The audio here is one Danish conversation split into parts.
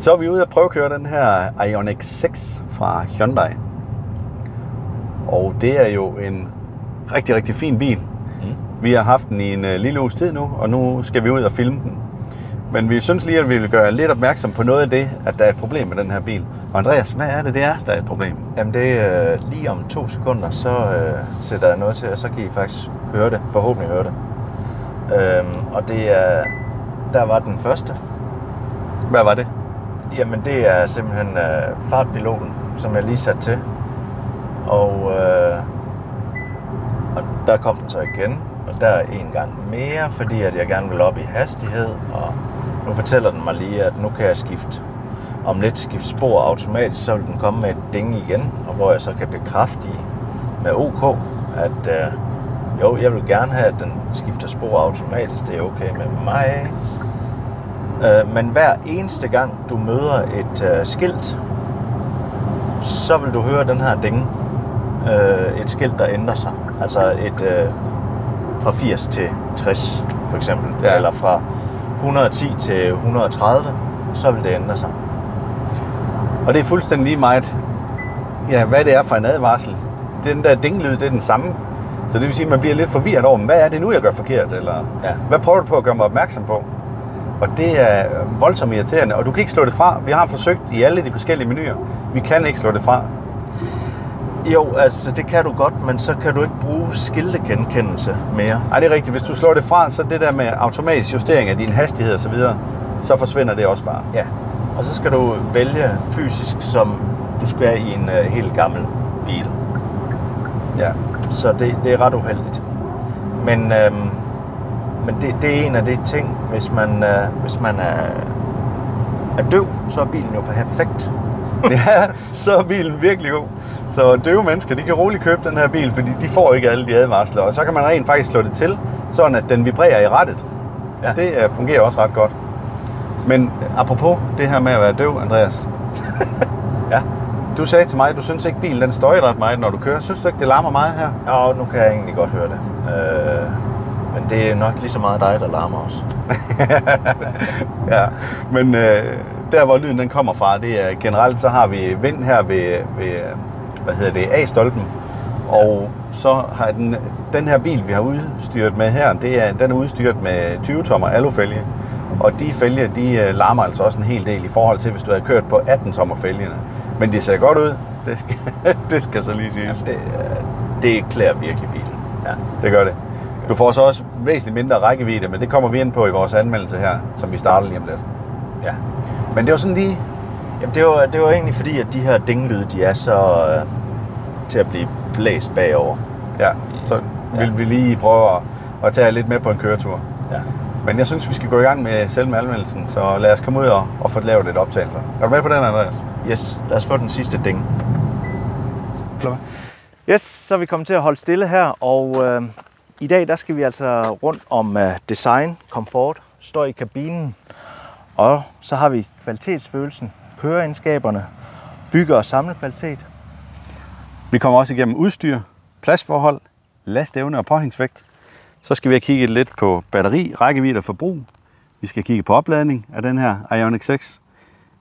Så er vi ude at prøve at køre den her Ioniq 6 fra Hyundai. Og det er jo en rigtig, rigtig fin bil. Mm. Vi har haft den i en uh, lille uges tid nu, og nu skal vi ud og filme den. Men vi synes lige, at vi vil gøre lidt opmærksom på noget af det, at der er et problem med den her bil. Og Andreas, hvad er det, det er, der er et problem? Jamen det er øh, lige om to sekunder, så øh, sætter jeg noget til, og så kan I faktisk høre det. Forhåbentlig høre det. Øhm, og det er, der var den første. Hvad var det? Jamen det er simpelthen øh, fartpiloten, som jeg lige satte til. Og, øh, og der kom den så igen, og der er en gang mere, fordi at jeg gerne vil op i hastighed, og nu fortæller den mig lige, at nu kan jeg skifte om lidt skifte spor automatisk, så vil den komme med et ding igen, og hvor jeg så kan bekræfte i med OK, at øh, jo, jeg vil gerne have, at den skifter spor automatisk, det er okay med mig. Øh, men hver eneste gang du møder et øh, skilt, så vil du høre den her ding. Øh, et skilt, der ændrer sig. Altså et øh, fra 80 til 60 for eksempel, ja. eller fra 110 til 130, så vil det ændre sig. Og det er fuldstændig lige meget, ja, hvad det er for en advarsel. Den der dinglyd, det er den samme. Så det vil sige, at man bliver lidt forvirret over, hvad er det nu, jeg gør forkert? Eller ja. hvad prøver du på at gøre mig opmærksom på? Og det er voldsomt irriterende, og du kan ikke slå det fra. Vi har forsøgt i alle de forskellige menuer. Vi kan ikke slå det fra. Jo, altså det kan du godt, men så kan du ikke bruge skiltegenkendelse mere. Nej, det er rigtigt. Hvis du slår det fra, så det der med automatisk justering af din hastighed og så videre, så forsvinder det også bare. Ja, og så skal du vælge fysisk, som du skal i en uh, helt gammel bil. Ja. Så det, det er ret uheldigt. Men, øhm, men det, det er en af de ting, hvis man, øh, hvis man er, er døv, så er bilen jo perfekt. ja, så er bilen virkelig god. Så døve mennesker, de kan roligt købe den her bil, fordi de får ikke alle de advarsler. Og så kan man rent faktisk slå det til, sådan at den vibrerer i rettet. Ja. Det uh, fungerer også ret godt. Men apropos det her med at være døv, Andreas. ja. Du sagde til mig, at du synes ikke, bilen den støjer ret meget, når du kører. Synes du ikke, det larmer meget her? Ja, nu kan jeg egentlig godt høre det. Øh, men det er nok lige så meget dig, der larmer os. ja, men øh, der hvor lyden den kommer fra, det er generelt, så har vi vind her ved, ved hvad hedder det, A-stolpen. Og så har den, den her bil, vi har udstyret med her, det er, den er udstyret med 20 tommer alufælge. Og de fælge, de øh, larmer altså også en hel del i forhold til, hvis du havde kørt på 18 tommer fælgene. Men det ser godt ud. Det skal, det skal så lige siges. Ja, det, det klæder virkelig bilen. Ja. Det gør det. Du får så også væsentligt mindre rækkevidde, men det kommer vi ind på i vores anmeldelse her, som vi starter lige om lidt. Ja. Men det var sådan lige... Jamen det var, det var egentlig fordi, at de her dinglyde, de er så uh, til at blive blæst bagover. Ja, så ja. vil vi lige prøve at, at tage lidt med på en køretur. Ja. Men jeg synes, vi skal gå i gang med selve anmeldelsen, så lad os komme ud og, og få lavet lidt optagelser. Er du med på den, Andreas? Yes, lad os få den sidste ding. Yes, så er vi kommet til at holde stille her, og øh, i dag der skal vi altså rundt om uh, design, komfort, står i kabinen, og så har vi kvalitetsfølelsen, køreegenskaberne, bygge- og samlekvalitet. Vi kommer også igennem udstyr, pladsforhold, lastevne og påhængsvægt. Så skal vi have kigget lidt på batteri, rækkevidde og forbrug. Vi skal kigge på opladning af den her Ioniq 6.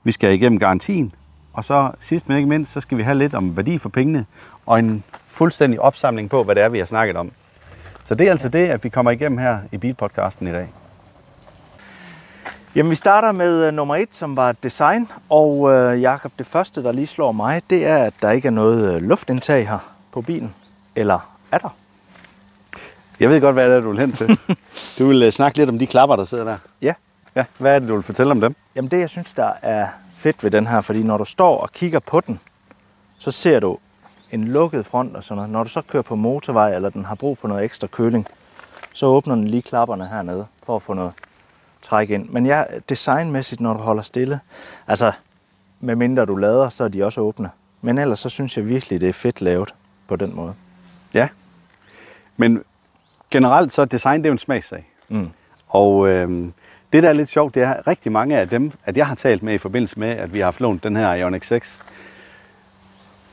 Vi skal igennem garantien. Og så sidst men ikke mindst, så skal vi have lidt om værdi for pengene og en fuldstændig opsamling på, hvad det er, vi har snakket om. Så det er altså det, at vi kommer igennem her i Bilpodcasten i dag. Jamen, vi starter med uh, nummer et, som var design. Og uh, Jakob, det første, der lige slår mig, det er, at der ikke er noget uh, luftindtag her på bilen. Eller er der? Jeg ved godt, hvad det er, du vil hen til. du vil uh, snakke lidt om de klapper, der sidder der. Ja. Ja, hvad er det, du vil fortælle om dem? Jamen, det, jeg synes, der er fedt ved den her, fordi når du står og kigger på den, så ser du en lukket front og sådan noget. Når du så kører på motorvej, eller den har brug for noget ekstra køling, så åbner den lige klapperne hernede, for at få noget træk ind. Men ja, designmæssigt, når du holder stille, altså, med mindre du lader, så er de også åbne. Men ellers så synes jeg virkelig, det er fedt lavet på den måde. Ja, men generelt så er design, det er jo en smagssag. Mm. Og øh, det, der er lidt sjovt, det er rigtig mange af dem, at jeg har talt med i forbindelse med, at vi har haft lånt den her Ioniq 6.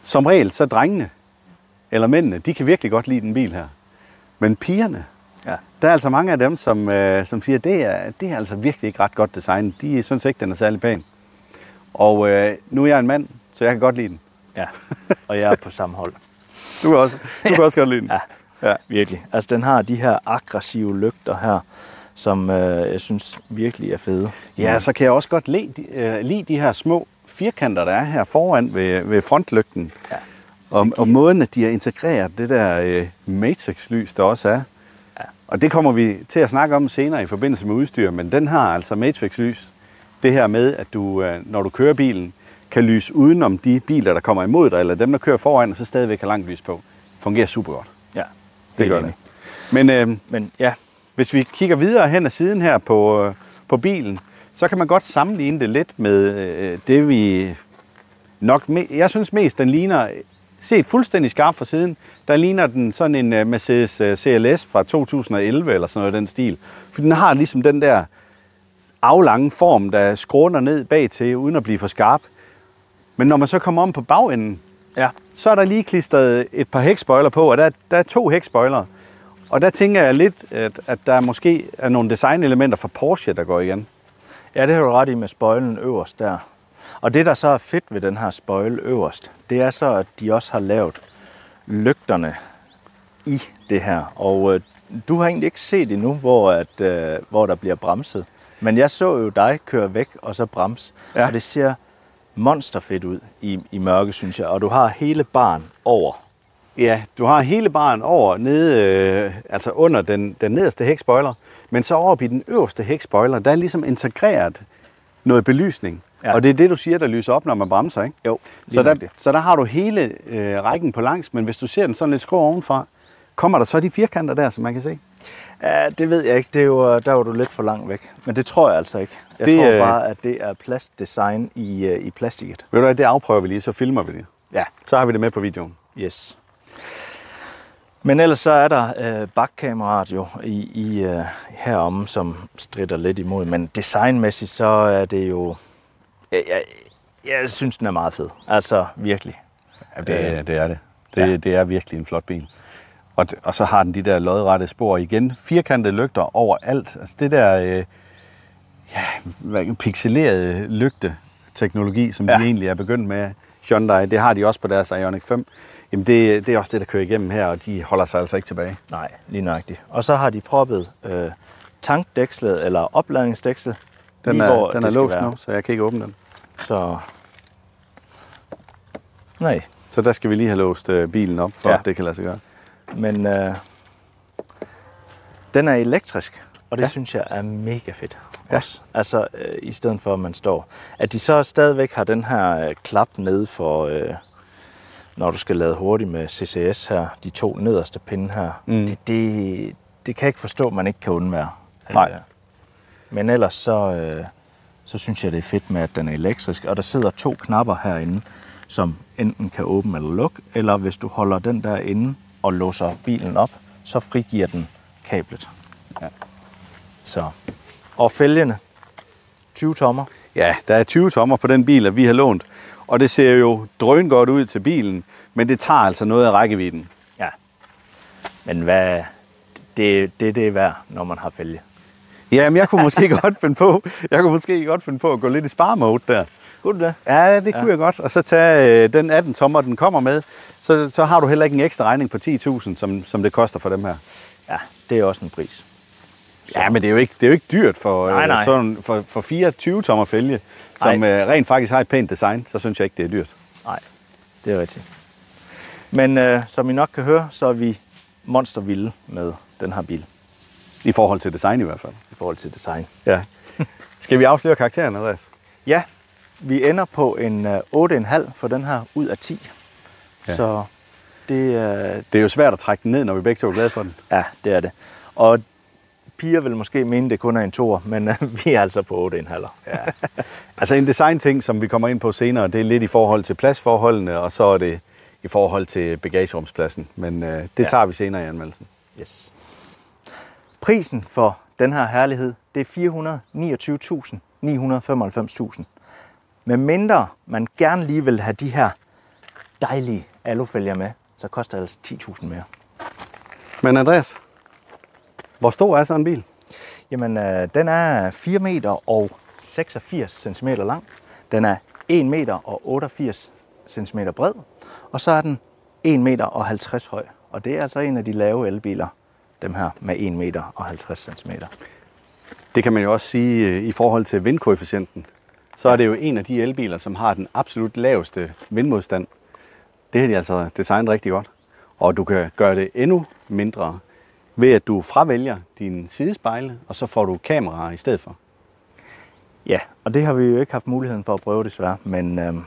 Som regel, så drengene, eller mændene, de kan virkelig godt lide den bil her. Men pigerne, Ja. der er altså mange af dem, som, øh, som siger, det er, det er altså virkelig ikke ret godt design. De synes ikke, den er særlig pæn. Og øh, nu er jeg en mand, så jeg kan godt lide den. Ja, og jeg er på samme hold. Du kan også, du kan også godt lide den. Ja, Ja. virkelig. Altså, den har de her aggressive lygter her, som øh, jeg synes virkelig er fede. Ja, så kan jeg også godt lide, de- øh, lide de her små firkanter, der er her foran ved, ved frontlygten. Ja. Og, og måden, at de har integreret det der øh, matrix-lys, der også er. Ja. Og det kommer vi til at snakke om senere i forbindelse med udstyr, men den har altså matrix-lys. Det her med, at du, øh, når du kører bilen, kan lyse udenom de biler, der kommer imod dig, eller dem, der kører foran, og så stadigvæk har langt lys på. Fungerer super godt. Ja, Det gør enig. det. Men øh, Men ja, hvis vi kigger videre hen ad siden her på, øh, på bilen, så kan man godt sammenligne det lidt med øh, det, vi nok... Me- jeg synes mest, den ligner, set fuldstændig skarp fra siden, der ligner den sådan en øh, Mercedes øh, CLS fra 2011 eller sådan noget den stil. For den har ligesom den der aflange form, der skråner ned bag til, uden at blive for skarp. Men når man så kommer om på bagenden, ja, så er der lige klistret et par hækspoiler på, og der, der er to hækspoiler. Og der tænker jeg lidt, at, at der måske er nogle designelementer fra Porsche, der går igen. Ja, det har du ret i med spoilen øverst der. Og det, der så er fedt ved den her spoil øverst, det er så, at de også har lavet lygterne i det her. Og øh, du har egentlig ikke set endnu, hvor, at, øh, hvor der bliver bremset. Men jeg så jo dig køre væk og så bremse. Ja. Og det ser monsterfedt ud i, i mørke, synes jeg. Og du har hele barn over. Ja, du har hele baren over nede, øh, altså under den, den nederste hækspoiler, men så over i den øverste hækspoiler, der er ligesom integreret noget belysning. Ja. Og det er det, du siger, der lyser op, når man bremser, ikke? Jo, Så der, så der har du hele øh, rækken på langs, men hvis du ser den sådan lidt skrå ovenfra, kommer der så de firkanter der, som man kan se? Ja, det ved jeg ikke. Det er jo, der var du lidt for langt væk. Men det tror jeg altså ikke. Jeg Det, tror øh, bare, at det er plastdesign i, øh, i plastikket. Ved du hvad, det afprøver vi lige, så filmer vi det. Ja. Så har vi det med på videoen. Yes. Men ellers så er der øh, bakkameraet jo i, i øh, heromme, som strider lidt imod. Men designmæssigt så er det jo... Jeg, jeg, jeg synes, den er meget fed. Altså virkelig. Ja, det, er, det er det. Det, ja. det er virkelig en flot bil. Og, og så har den de der lodrette spor igen. Firkantede lygter overalt. Altså det der øh, ja, pixelerede lygteteknologi, som. Ja. de egentlig er begyndt med. Hyundai, det har de også på deres Ioniq 5. Jamen det, det er også det, der kører igennem her, og de holder sig altså ikke tilbage. Nej, lige nøjagtigt. Og så har de proppet øh, tankdækslet, eller opladningsdækslet. Den er, hvor den er låst nu, så jeg kan ikke åbne den. Så... Nej, Så der skal vi lige have låst øh, bilen op, for ja. Det kan lade sig gøre. men øh, den er elektrisk, og det ja. synes jeg er mega fedt. Ja. Også. Altså, øh, i stedet for, at man står. At de så stadigvæk har den her øh, klap nede for, øh, når du skal lade hurtigt med CCS her, de to nederste pinde her. Mm. Det, det, det kan jeg ikke forstå, at man ikke kan undvære. Nej. Øh, Men ellers så, øh, så synes jeg, det er fedt med, at den er elektrisk. Og der sidder to knapper herinde, som enten kan åbne eller lukke, eller hvis du holder den der inde og låser bilen op, så frigiver den kablet. Ja. Så. Og fælgene, 20 tommer. Ja, der er 20 tommer på den bil, at vi har lånt. Og det ser jo drøn godt ud til bilen, men det tager altså noget af rækkevidden. Ja. Men hvad, det, det, det er værd, når man har fælge. Jamen, jeg kunne måske godt finde på, jeg kunne måske godt finde på at gå lidt i spar-mode der. Kunne du det? Ja, det kunne ja. jeg godt. Og så tage øh, den 18 tommer, den kommer med. Så, så har du heller ikke en ekstra regning på 10.000, som, som det koster for dem her. Ja, det er også en pris. Ja, men det er jo ikke, det er jo ikke dyrt for, Nej, øh, nej. Sådan, for, for 24 tommer fælge, som øh, rent faktisk har et pænt design, så synes jeg ikke, det er dyrt. Nej, det er rigtigt. Men øh, som I nok kan høre, så er vi monstervilde med den her bil I forhold til design i hvert fald. i forhold til design. Ja. Skal vi afsløre karakteren, Andreas? Ja, vi ender på en øh, 8,5 for den her ud af 10. Ja. Ja. Så det, øh, Det er jo svært at trække den ned, når vi begge to er glade for den. ja, det er det. Og piger vil måske mene, det kun er en toer, men øh, vi er altså på 8,5. Ja. Altså en design-ting, som vi kommer ind på senere, det er lidt i forhold til pladsforholdene, og så er det i forhold til bagagerumspladsen. Men øh, det Ja. tager vi senere i anmeldelsen. Yes. Prisen for den her herlighed, det er 429.995.000. Med mindre man gerne lige vil have de her dejlige alufælger med, så koster det altså 10.000 mere. Men Andreas, hvor stor er sådan en bil? Jamen, øh, den er 4 meter og 86 cm lang. Den er 1 meter og 88 cm bred, og så er den 1 meter og 50 høj. Og det er altså en af de lave elbiler, dem her med 1 meter og 50 cm. Det kan man jo også sige øh, i forhold til vindkoefficienten. Så er det jo en af de elbiler, som har den absolut laveste vindmodstand. Det har de altså designet rigtig godt. Og du kan gøre det endnu mindre ved, at du fravælger dine sidespejle, og så får du kameraer i stedet for. Ja, og det har vi jo ikke haft muligheden for at prøve desværre, men øhm,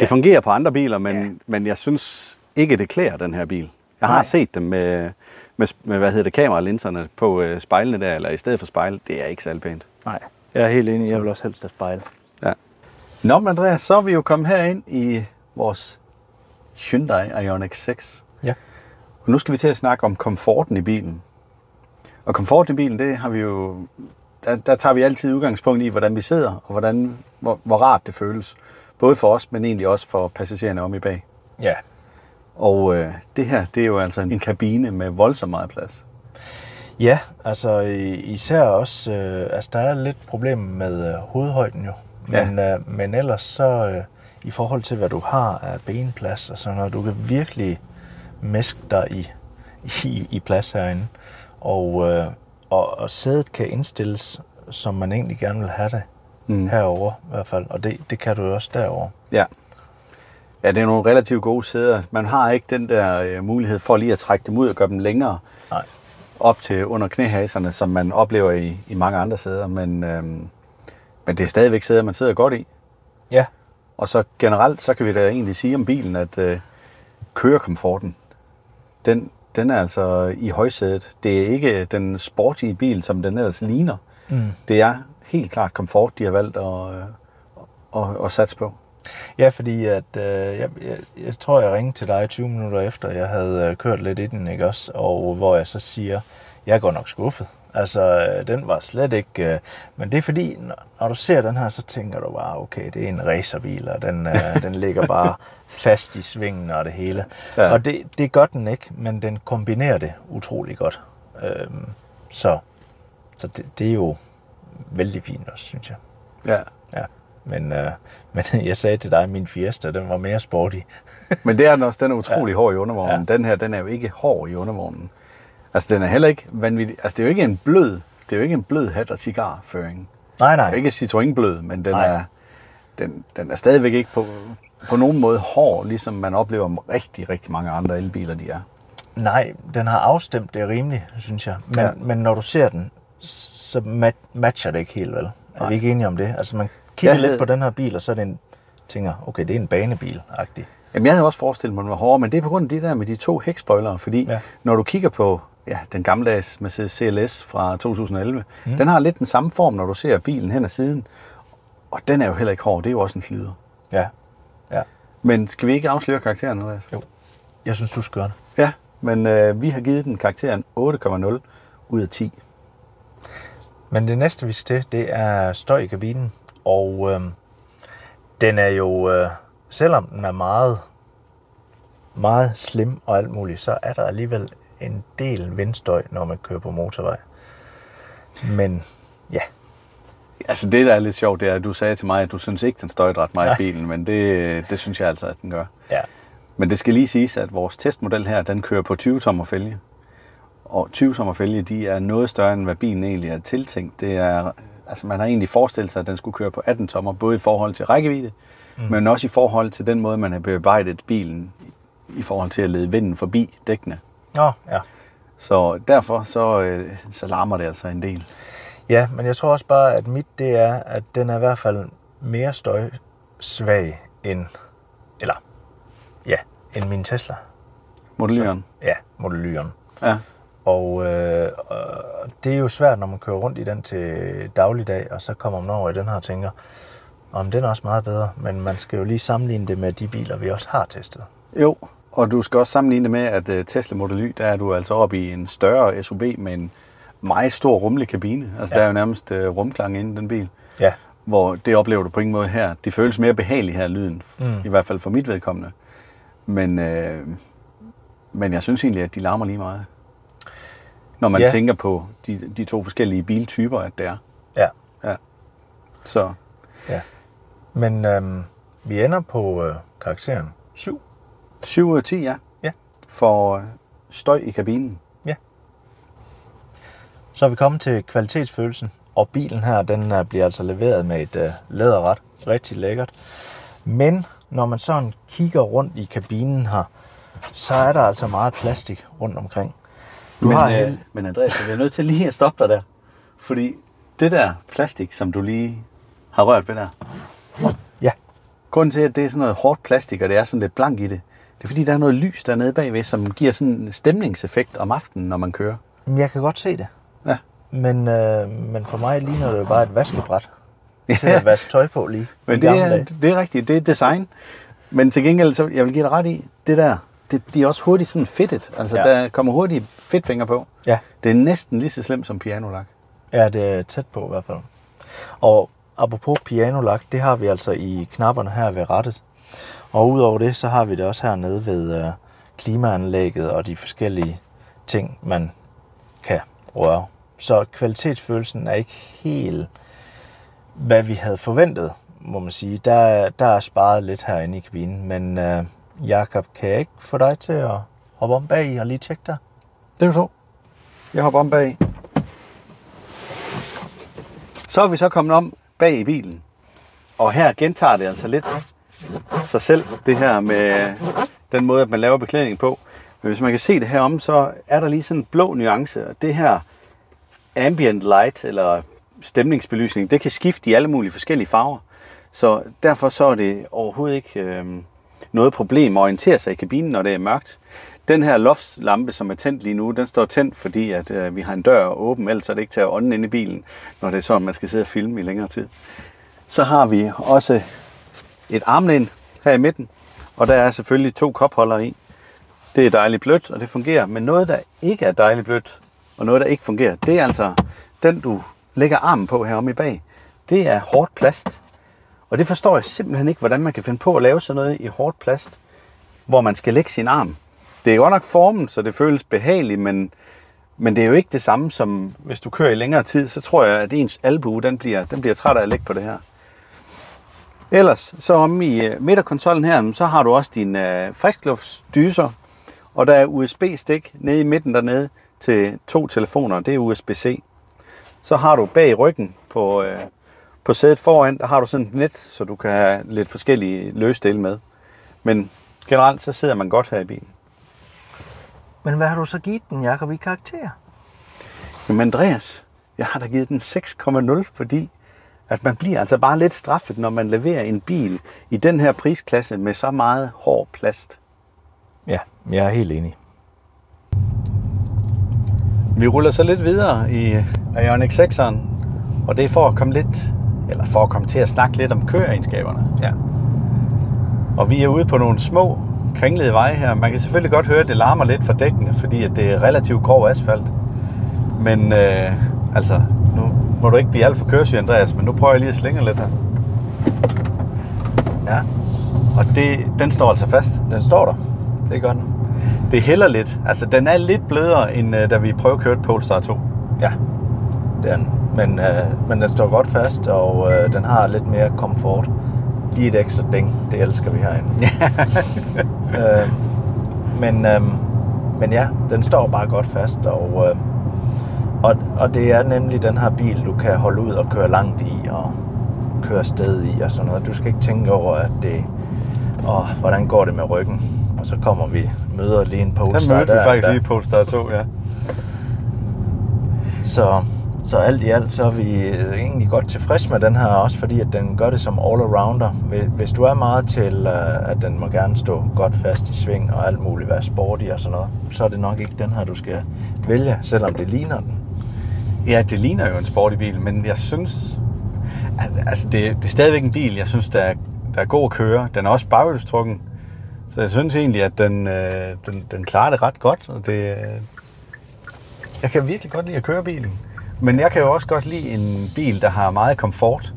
Det fungerer på andre biler, men, Ja. men jeg synes ikke, det klæder den her bil. Jeg har Nej. set dem med, med, med hvad hedder det, kameralinserne på øh, spejlene der, eller i stedet for spejl. Det er ikke særlig pænt. nej, jeg er helt enig. Jeg vil også helst have spejl. Ja. Nå, men Andreas, så er vi jo kommet herind i vores Hyundai Ioniq 6. Ja. Og nu skal vi til at snakke om komforten i bilen. Og komforten i bilen, det har vi jo... Der, der tager vi altid udgangspunkt i, hvordan vi sidder, og hvordan, hvor, hvor rart det føles. Både for os, men egentlig også for passagererne om i bag. Ja. Og øh, det her, det er jo altså en kabine med voldsomt meget plads. Ja, altså især også, øh, altså der er lidt problem med øh, hovedhøjden jo. Ja. Men, øh, men ellers så, øh, i forhold til hvad du har af benplads og sådan noget, du kan virkelig mæske dig i, i, i plads herinde. Og, øh, og, og sædet kan indstilles, som man egentlig gerne vil have det Mm. herover i hvert fald. Og det, det kan du også derover. Ja. Ja, det er nogle relativt gode sæder. Man har ikke den der øh, mulighed for lige at trække dem ud og gøre dem længere Nej. op til under knæhaserne, som man oplever i, i mange andre sæder. Men, øhm, men det er stadigvæk sæder, man sidder godt i. Ja, Og så generelt, så kan vi da egentlig sige om bilen, at øh, kørekomforten, den, den er altså i højsædet. Det er ikke den sportige bil, som den ellers ligner. Mm. Det er helt klart komfort, de har valgt at, øh, at, at satse på. Ja, fordi at, øh, jeg, jeg, jeg tror, jeg ringede til dig 20 minutter efter, jeg havde øh, kørt lidt i den, ikke også? Og hvor jeg så siger, jeg går nok skuffet. Altså, øh, den var slet ikke... Øh, men det er fordi, når, du ser den her, så tænker du bare, okay, det er en racerbil, og den, øh, den ligger bare fast i svingen og det hele. Ja. Og det, det gør den ikke, men den kombinerer det utrolig godt. Øhm, så så det, det er jo vældig fint også, synes jeg. Ja. Ja, men, øh, men jeg sagde til dig, at min Fiesta, den var mere sporty. Men det er den også, den er utrolig ja. hård i undervognen. Ja. Den her, den er jo ikke hård i undervognen. Altså, den er heller ikke vanvittig. Altså, det er jo ikke en blød, det er jo ikke en blød hat og cigarføring. Nej, Det er nej. ikke Citroën blød, men den Nej. er, den, den er stadigvæk ikke på, på nogen måde hård, ligesom man oplever om rigtig, rigtig mange andre elbiler, de er. Nej, den har afstemt det rimeligt, synes jeg. Men, Ja. men når du ser den, så mat- matcher det ikke helt vel. Er Nej. vi ikke enige om det? Altså man kigger Jeg lidt havde- på den her bil, og så er det en, tænker, okay, det er en banebil-agtig. Jamen, jeg havde også forestillet mig, at den var hårdere, men det er på grund af det der med de to hækspoilere, fordi. Ja. når du kigger på ja, den gammeldags Mercedes CLS fra 2011, mm. den har lidt den samme form, når du ser bilen hen ad siden, og den er jo heller ikke hård, det er jo også en flyder. Ja, ja. Men skal vi ikke afsløre karakteren, Andreas? Jo. Jeg synes, du skal gøre det. Ja, men øh, vi har givet den karakteren 8,0 ud af 10. Men det næste, vi skal til, det er støj i kabinen. Og øhm, den er jo, øh, selvom den er meget, meget slim og alt muligt, så er der alligevel en del vindstøj, når man kører på motorvej. Men ja, Altså det, der er lidt sjovt, det er, at du sagde til mig, at du synes ikke, den støjte ret meget i bilen, men det, det synes jeg altså, at den gør. ja, Men det skal lige siges, at vores testmodel her, den kører på 20 tommer fælge. Og 20 tommer fælge, de er noget større, end hvad bilen egentlig er tiltænkt. Det er, altså man har egentlig forestillet sig, at den skulle køre på 18 tommer, både i forhold til rækkevidde, mm. men også i forhold til den måde, man har bearbejdet bilen i forhold til at lede vinden forbi dækkene. Nå, ja. Så derfor så, øh, så larmer det altså en del. Ja, men jeg tror også bare, at mit det er, at den er i hvert fald mere støjsvag end, eller ja, end min Tesla. Modellyren. Ja, Model Y'en. Ja. Og øh, og det er jo svært, når man kører rundt i den til dagligdag, og så kommer man over i den her og tænker, om den er også meget bedre, men man skal jo lige sammenligne det med de biler, vi også har testet. Jo, og du skal også sammenligne det med, at øh, Tesla Model Y, der er du altså oppe i en større SUV med en meget stor rummelig kabine. Altså ja. Ja. der er jo nærmest øh, rumklang inde i den bil. Ja, Hvor det oplever du på ingen måde her. Det føles mere behageligt her, lyden. Mm. I hvert fald for mit vedkommende. Men, øh, men jeg synes egentlig, at de larmer lige meget. Når man ja. Ja. tænker på de, de to forskellige biltyper, at det er. ja. Ja. Så Men øhm, vi ender på øh, karakteren 7. 7 ud af 10, ja. Ja. For øh, støj i kabinen. Så er vi kommet til kvalitetsfølelsen, og bilen her, den øh, bliver altså leveret med et øh, læderret. Rigtig lækkert. Men når man sådan kigger rundt i kabinen her, så er der altså meget plastik rundt omkring. Du men, har øh, men Andreas, jeg er nødt til lige at stoppe dig der. Fordi det der plastik, som du lige har rørt ved der. Ja. Grunden til, at det er sådan noget hårdt plastik, og det er sådan lidt blank i det, det er fordi, der er noget lys dernede bagved, som giver sådan en stemningseffekt om aftenen, når man kører. Men jeg kan godt se det. Ja. Men, øh, men for mig ligner det jo bare et vaskebræt. Til at vaske tøj på lige. Men det er, det er rigtigt, det er design. Men til gengæld, så jeg vil give dig ret i, det der, det, de er også hurtigt sådan fedtet. Altså, Ja. ja. der kommer hurtigt fedtfinger på. Ja. Det er næsten lige så slemt som pianolak. Ja, det er tæt på i hvert fald. Og apropos pianolak, det har vi altså i knapperne her ved rettet. Og udover det, så har vi det også hernede ved øh, klimaanlægget og de forskellige ting, man kan røre. Så kvalitetsfølelsen er ikke helt, hvad vi havde forventet, må man sige. Der, der er sparet lidt herinde i kabinen, men øh, Jakob, kan jeg ikke få dig til at hoppe om bag i og lige tjekke dig? Det er jo så. Jeg hopper om bag. Så er vi så kommet om bag i bilen. Og her gentager det altså lidt sig selv, det her med den måde, at man laver beklædningen på. Men hvis man kan se det her om, så er der lige sådan en blå nuance. Og det her ambient light, eller stemningsbelysning, det kan skifte i alle mulige forskellige farver. Så derfor så er det overhovedet ikke øh, noget problem at orientere sig i kabinen, når det er mørkt. Den her loftslampe, som er tændt lige nu, den står tændt, fordi at, øh, vi har en dør åben, ellers er det ikke til at ånden ind i bilen, når det er så, man skal sidde og filme i længere tid. Så har vi også et armlæn her i midten, og der er selvfølgelig to kopholdere i. Det er dejligt blødt, og det fungerer. Men noget, der ikke er dejligt blødt, og noget, der ikke fungerer, det er altså den, du lægger armen på heromme i bag. Det er hårdt plast. Og det forstår jeg simpelthen ikke, hvordan man kan finde på at lave sådan noget i hårdt plast, hvor man skal lægge sin arm. Det er godt nok formen, så det føles behageligt, men, men det er jo ikke det samme som, hvis du kører i længere tid, så tror jeg, at ens albue, den bliver, den bliver træt af at lægge på det her. Ellers, så om i øh, midterkonsollen her, så har du også dine øh, friskluftsdyser, og der er USB-stik nede i midten dernede til to telefoner, det er USB-C. Så har du bag i ryggen på, øh, på sædet foran, der har du sådan et net, så du kan have lidt forskellige løsdele med. Men generelt, så sidder man godt her i bilen. Men hvad har du så givet den, Jakob, i karakter? Men Andreas, jeg har da givet den 6,0, fordi at man bliver altså bare lidt straffet, når man leverer en bil i den her prisklasse med så meget hård plast. Ja, jeg er helt enig. Vi ruller så lidt videre i Ioniq 6'eren, og det er for at komme lidt, eller for at komme til at snakke lidt om køreegenskaberne. Ja. Og vi er ude på nogle små, kringlede veje her. Man kan selvfølgelig godt høre, at det larmer lidt fra dækkene, fordi at det er relativt grov asfalt. Men øh, altså, nu må du ikke blive alt for køresyg, Andreas, men nu prøver jeg lige at slinge lidt her. Ja, og det, den står altså fast. Den står der. Det gør den. Det hælder lidt. Altså, den er lidt blødere, end øh, da vi prøvekørte Polestar 2. Ja, det er den. Men, øh, men den står godt fast, og øh, den har lidt mere komfort. Lige et ekstra ding, det elsker vi herinde. øh, men, øh, men ja, den står bare godt fast, og, øh, og, og det er nemlig den her bil, du kan holde ud og køre langt i, og køre sted i og sådan noget. Du skal ikke tænke over, at det, åh, hvordan går det med ryggen? Og så kommer vi, møder lige en Der Polestar. mødte vi der- faktisk der- lige Polestar 2, ja. Så, så alt i alt, så er vi øh, egentlig godt tilfreds med den her, også fordi at den gør det som all-arounder. Hvis- Hvis du er meget til, øh, at den må gerne stå godt fast i sving og alt muligt, være sporty og sådan noget, så er det nok ikke den her, du skal vælge, selvom det ligner den. Ja, det ligner jo en sporty bil, men jeg synes... al- Altså, det, det er stadigvæk en bil, jeg synes, der er, der er god at køre. Den er også baghjulstrukken. Så jeg synes egentlig, at den, øh, den, den klarer det ret godt. Og det, øh, jeg kan virkelig godt lide at køre bilen. Men jeg kan jo også godt lide en bil, der har meget komfort.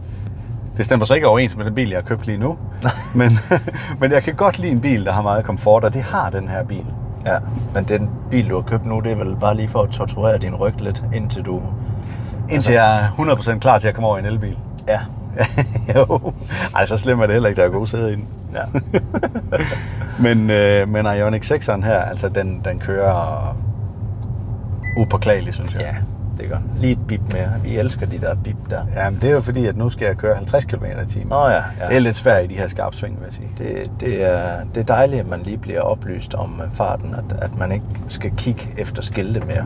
Det stemmer så ikke overens med den bil, jeg har købt lige nu. men, men jeg kan godt lide en bil, der har meget komfort, og det har den her bil. Ja, men den bil, du har købt nu, det er vel bare lige for at torturere din ryg lidt, indtil du... Indtil jeg er 100% klar til at komme over i en elbil. Ja, jo. Ej, så slemt er det heller ikke, der er god sæde i den. Ja. Men, øh, men Ioniq 6'eren her, altså den, den kører upåklageligt, synes jeg. ja, det gør. Lige et bip mere. Vi elsker de der bip der. Ja, men det er jo fordi, at nu skal jeg køre 50 km i timen. Nå ja, ja. Det er lidt svært i de her skarpsving, vil jeg sige. Det, det, er, det er dejligt, at man lige bliver oplyst om øh, farten, at, at man ikke skal kigge efter skilte mere.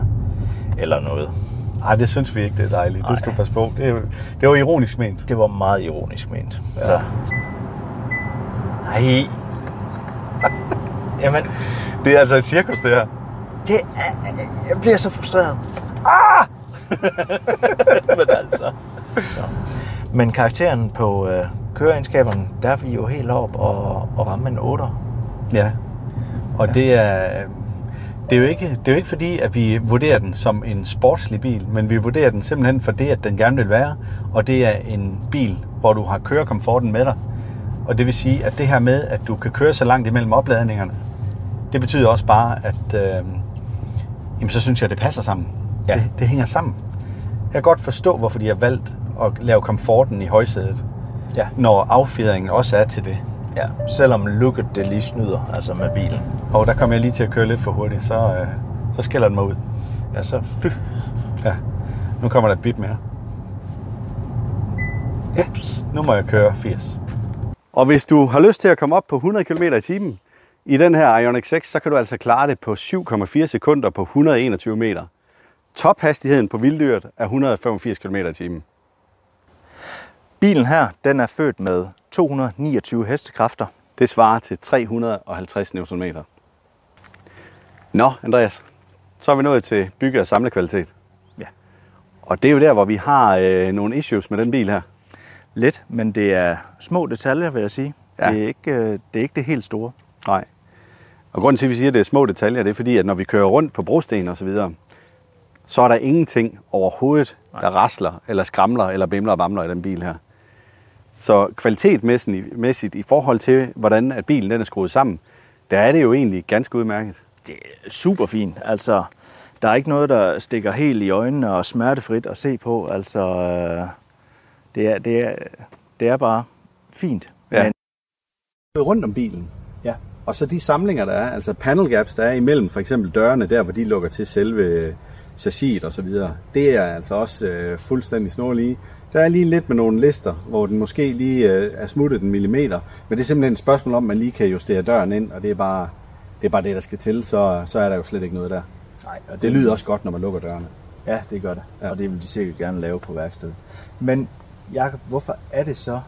Eller noget. Nej, det synes vi ikke, det er dejligt. Nej. Det skal du passe på. Det, det var ironisk ment. Det var meget ironisk ment. Ja. Så. Nej. Jamen, Det er altså et cirkus, det her. det er, jeg bliver så frustreret. Ah! Men altså. Så. Men karakteren på øh, køreegenskaberne, der er vi jo helt op og, og ramme en 8. Ja. Og ja. det er... Det er, jo ikke, det er jo ikke fordi, at vi vurderer den som en sportslig bil, men vi vurderer den simpelthen for det, at den gerne vil være. Og det er en bil, hvor du har kørekomforten med dig. Og det vil sige, at det her med, at du kan køre så langt imellem opladningerne, det betyder også bare, at øh, jamen, så synes jeg, det passer sammen. Ja. Det, det hænger sammen. Jeg kan godt forstå, hvorfor de har valgt at lave komforten i højsædet, Ja. når affjedringen også er til det. ja. Selvom looket det lige snyder, altså med bilen. Og der kom jeg lige til at køre lidt for hurtigt, så, øh, så skælder den mig ud. Ja, så fy. Ja, nu kommer der et bip mere. Jeps, nu må jeg køre 80. Og hvis du har lyst til at komme op på 100 km i timen i den her Ioniq 6, så kan du altså klare det på 7,4 sekunder på 121 meter. Tophastigheden på vilddyret er 185 km i timen. Bilen her, den er født med 229 hestekræfter. Det svarer til 350 Nm. Nå, Andreas, så er vi nået til bygge- og samlekvalitet. Ja. Og det er jo der, hvor vi har øh, nogle issues med den bil her. Lidt, men det er små detaljer, vil jeg sige. Ja. Ja. Det, er ikke, øh, det er ikke det helt store. Nej. Og grunden til, at vi siger, at det er små detaljer, det er fordi, at når vi kører rundt på brosten og så videre, så er der ingenting overhovedet, der rasler, eller skramler, eller bimler og bamler i den bil her. Så kvalitetmæssigt mæssigt, i forhold til, hvordan at bilen den er skruet sammen, der er det jo egentlig ganske udmærket. Det er super fint. Altså, der er ikke noget, der stikker helt i øjnene og smertefrit at se på. Altså, øh, det er, det er, det er bare fint. Ja. Men, Rundt om bilen, ja. Og så de samlinger, der er, altså panel gaps, der er imellem for eksempel dørene, der hvor de lukker til selve chassiset og så videre, det er altså også øh, fuldstændig snorlige. Der er lige lidt med nogle lister, hvor den måske lige øh, er smuttet en millimeter, men det er simpelthen et spørgsmål om, at man lige kan justere døren ind, og det er bare det, er bare det der skal til, så, så er der jo slet ikke noget der. Nej, og Det lyder også godt, når man lukker dørene. Ja, det gør det. Ja. Og det vil de sikkert gerne lave på værkstedet. Men Jakob, hvorfor er det så,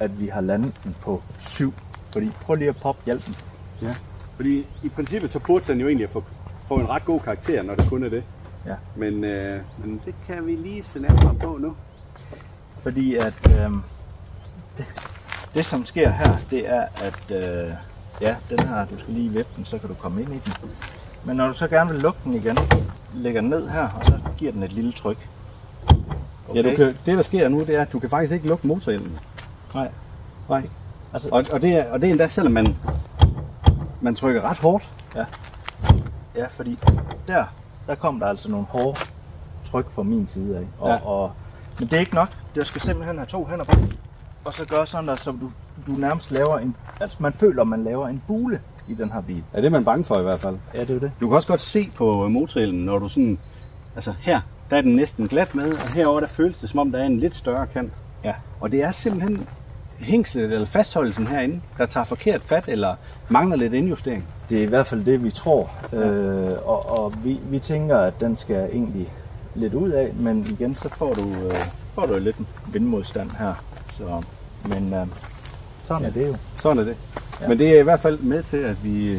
at vi har landet den på 7? Fordi prøv lige at poppe hjælpen. Ja. Fordi i princippet så burde den jo egentlig få, få en ret god karakter, når det kun er det. Ja. Men, øh, men det kan vi lige se nærmere på nu. Fordi at øh, det, det, som sker her, det er, at øh, ja, den her, du skal lige vippe den, så kan du komme ind i den. Men når du så gerne vil lukke den igen, lægger den ned her, og så giver den et lille tryk. Ja, du kan, det der sker nu, det er, at du kan faktisk ikke lukke motorhjelmen. Nej. Nej. Altså, Og, og, det er, og det er endda, selvom man, man trykker ret hårdt. Ja. Ja, fordi der, der kom der altså nogle hårde tryk fra min side af. Og, Ja. og, men det er ikke nok. Der skal simpelthen have to hænder på. Og så gøre sådan der, så du, du nærmest laver en... Altså man føler, man laver en bule i den her bil. Ja, det er man bange for i hvert fald. Ja, det er det. Du kan også godt se på motorhjelmen, når du sådan... Altså her, der er den næsten glat med, og herover der føles det, som om der er en lidt større kant. Ja. Og det er simpelthen hængslet eller fastholdelsen herinde, der tager forkert fat eller mangler lidt indjustering. Det er i hvert fald det, vi tror. Ja. Øh, og og vi, vi tænker, at den skal egentlig lidt ud af, men igen, så får du, øh, får du lidt vindmodstand her. Så, men øh, sådan ja. er det jo. Sådan er det. Ja. Men det er i hvert fald med til, at vi...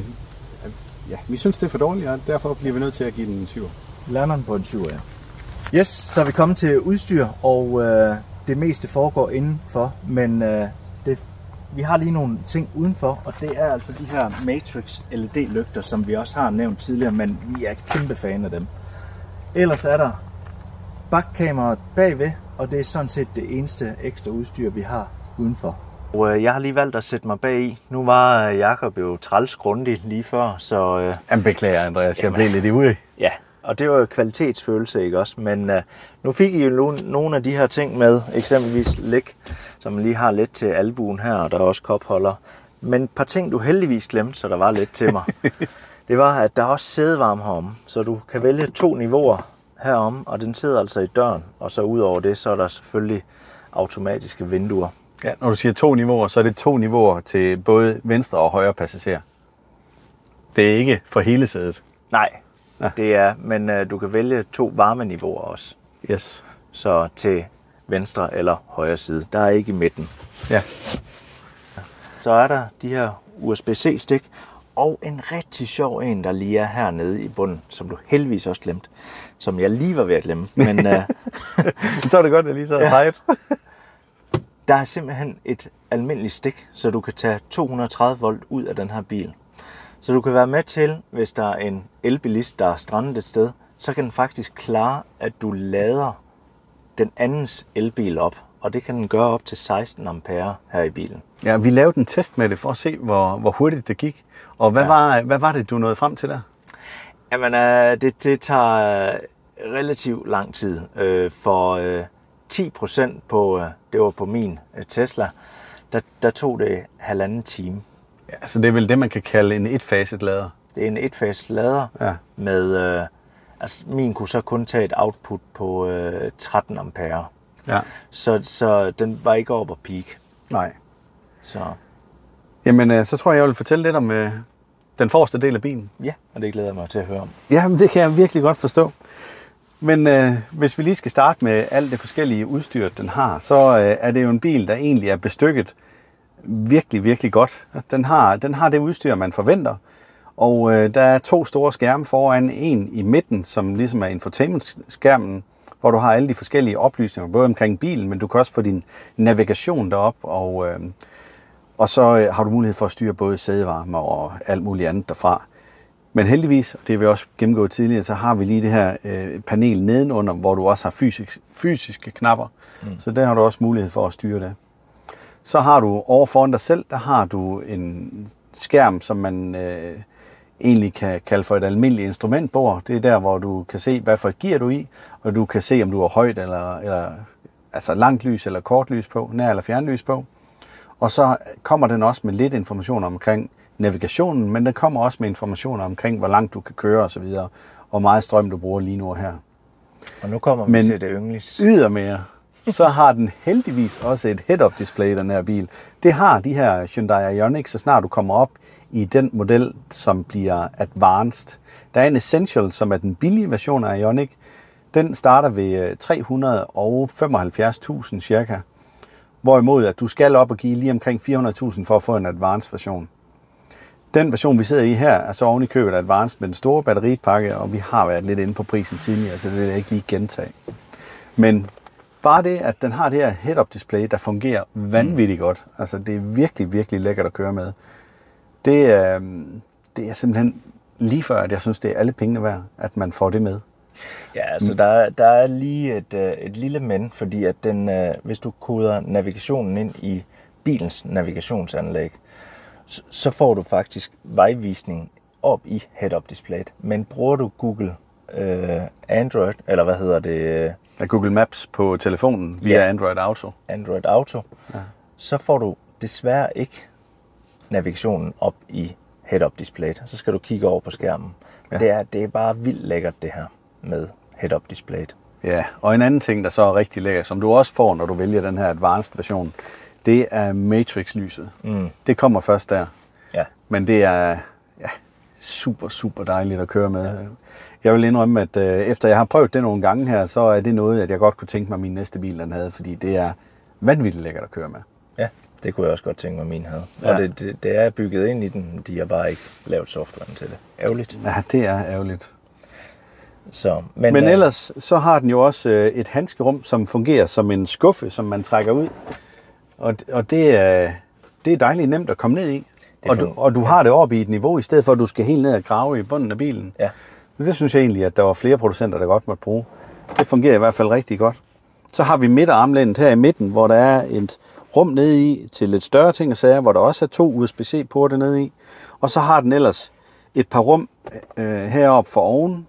At, ja, vi synes, det er for dårligt, og derfor bliver vi nødt til at give den en 7. Lander den på en 7, ja. Yes, så er vi kommet til udstyr, og øh, det meste foregår indenfor, men øh, det, vi har lige nogle ting udenfor, og det er altså de her Matrix LED-lygter, som vi også har nævnt tidligere, men vi er kæmpe fan af dem. Ellers er der bakkameraet bagved, og det er sådan set det eneste ekstra udstyr, vi har udenfor. Og øh, jeg har lige valgt at sætte mig bag i. Nu var øh, Jakob jo træls grundig lige før, så øh, Jamen beklager, Andreas. Jeg Jamen. blev lidt ivrig. Ja, og det var jo kvalitetsfølelse, ikke også? Men uh, nu fik I jo no- nogle af de her ting med, eksempelvis læg så man lige har lidt til albuen her, og der er også kopholder. Men et par ting, du heldigvis glemte, så der var lidt til mig. det var, at der er også sædevarme herom, så du kan vælge to niveauer herom, og den sidder altså i døren, og så ud over det, så er der selvfølgelig automatiske vinduer. Ja, når du siger to niveauer, så er det to niveauer til både venstre og højre passager. Det er ikke for hele sædet. Nej, ja. det er, men uh, du kan vælge to varmeniveauer også. Yes. Så til venstre eller højre side. Der er ikke i midten. Ja. Så er der de her USB-C-stik, og en rigtig sjov en, der lige er hernede i bunden, som du heldigvis også glemt, som jeg lige var ved at glemme. Men uh, så er det godt, at jeg lige så ja. Der er simpelthen et almindeligt stik, så du kan tage 230 volt ud af den her bil. Så du kan være med til, hvis der er en elbilist, der er strandet et sted, så kan den faktisk klare, at du lader den andens elbil op. Og det kan den gøre op til 16 ampere her i bilen. Ja, vi lavede en test med det for at se, hvor, hvor hurtigt det gik. Og hvad, ja. var, hvad var det, du nåede frem til der? Jamen, øh, det, det tager relativt lang tid. Øh, for øh, 10 procent på, øh, det var på min øh, Tesla, der, der tog det halvanden time. Ja, så det er vel det, man kan kalde en etfaset lader? Det er en etfaset lader ja. med, øh, altså min kunne så kun tage et output på øh, 13 ampere. Ja. Så, så den var ikke over på peak. Nej. Så. Jamen, øh, så tror jeg, jeg vil fortælle lidt om øh, den forreste del af bilen. Ja, og det glæder jeg mig til at høre om. Ja, men det kan jeg virkelig godt forstå. Men øh, hvis vi lige skal starte med alt det forskellige udstyr, den har, så øh, er det jo en bil, der egentlig er bestykket virkelig, virkelig godt. Altså, den har, den har det udstyr, man forventer. Og øh, der er to store skærme foran, en i midten, som ligesom er infotainment-skærmen, hvor du har alle de forskellige oplysninger, både omkring bilen, men du kan også få din navigation derop, og, øh, og så øh, har du mulighed for at styre både sædevarme og alt muligt andet derfra. Men heldigvis, og det har vi også gennemgået tidligere, så har vi lige det her øh, panel nedenunder, hvor du også har fysisk, fysiske knapper. Mm. Så der har du også mulighed for at styre det. Så har du over foran dig selv, der har du en skærm, som man øh, egentlig kan kalde for et almindeligt instrumentbord. Det er der, hvor du kan se, hvad for et gear du i, og du kan se, om du har højt eller, eller altså langt lys eller kort lys på, nær eller fjernlys på. Og så kommer den også med lidt information omkring navigationen, men den kommer også med informationer omkring, hvor langt du kan køre osv., og meget strøm du bruger lige nu og her. Og nu kommer vi men til det yndlings. ydermere, så har den heldigvis også et head-up display, den her bil. Det har de her Hyundai Ioniq, så snart du kommer op i den model, som bliver advanced. Der er en Essential, som er den billige version af Ioniq. Den starter ved øh, 375.000 cirka. Hvorimod at du skal op og give lige omkring 400.000 for at få en advanced version. Den version, vi sidder i her, er så oven i købet Advanced med den store batteripakke, og vi har været lidt inde på prisen tidligere, så det vil jeg ikke lige gentage. Men bare det, at den har det her head-up display, der fungerer vanvittigt godt. Altså, det er virkelig, virkelig lækkert at køre med. Det er, det er simpelthen lige før, at jeg synes, det er alle pengene værd, at man får det med. Ja, altså der, der er lige et, øh, et lille men, fordi at den, øh, hvis du koder navigationen ind i bilens navigationsanlæg, så får du faktisk vejvisning op i head-up displayet. Men bruger du Google øh, Android, eller hvad hedder det? Ja, Google Maps på telefonen via ja, Android Auto. Android Auto. Ja. Så får du desværre ikke navigationen op i head-up displayet. Så skal du kigge over på skærmen. Ja. Det, er, det er bare vildt lækkert det her med head-up displayet. Ja, og en anden ting, der så er rigtig lækker, som du også får, når du vælger den her advanced version, det er Matrix-lyset. Mm. Det kommer først der. Ja. Men det er ja, super, super dejligt at køre med. Ja. Jeg vil indrømme, at øh, efter jeg har prøvet det nogle gange her, så er det noget, at jeg godt kunne tænke mig, at min næste bil den havde, fordi det er vanvittigt lækkert at køre med. Ja, det kunne jeg også godt tænke mig, at min havde. Ja. Og det, det, det er bygget ind i den, de har bare ikke lavet softwaren til det. Ærgerligt. Ja, det er ærgerligt. Så, men, men øh, ellers så har den jo også øh, et handskerum, som fungerer som en skuffe, som man trækker ud. Og, og det, er, det er dejligt nemt at komme ned i. Og du, og du har det oppe i et niveau, i stedet for at du skal helt ned og grave i bunden af bilen. Ja. Det synes jeg egentlig, at der var flere producenter, der godt måtte bruge. Det fungerer i hvert fald rigtig godt. Så har vi midterarmlændet her i midten, hvor der er et rum nede i til lidt større ting og sager, hvor der også er to USB-C-porte nede i. Og så har den ellers et par rum øh, heroppe for oven,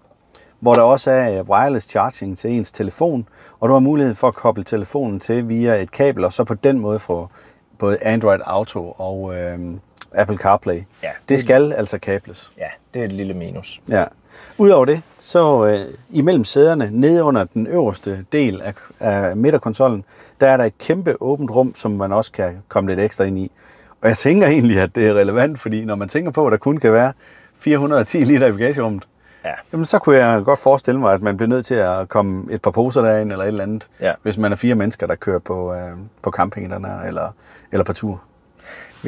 hvor der også er øh, wireless charging til ens telefon, og du har mulighed for at koble telefonen til via et kabel, og så på den måde få både Android Auto og øh, Apple CarPlay. Ja, det, det- det skal altså kables. Ja, det er et lille minus. Ja. Udover det, så øh, imellem sæderne, nede under den øverste del af, af midterkonsollen, der er der et kæmpe åbent rum, som man også kan komme lidt ekstra ind i. Og jeg tænker egentlig, at det er relevant, fordi når man tænker på, at der kun kan være 410 liter i bagagerummet, Ja. jamen så kunne jeg godt forestille mig, at man bliver nødt til at komme et par poser derind, eller et eller andet, Ja. hvis man er fire mennesker, der kører på, øh, på camping den her, eller, eller på tur.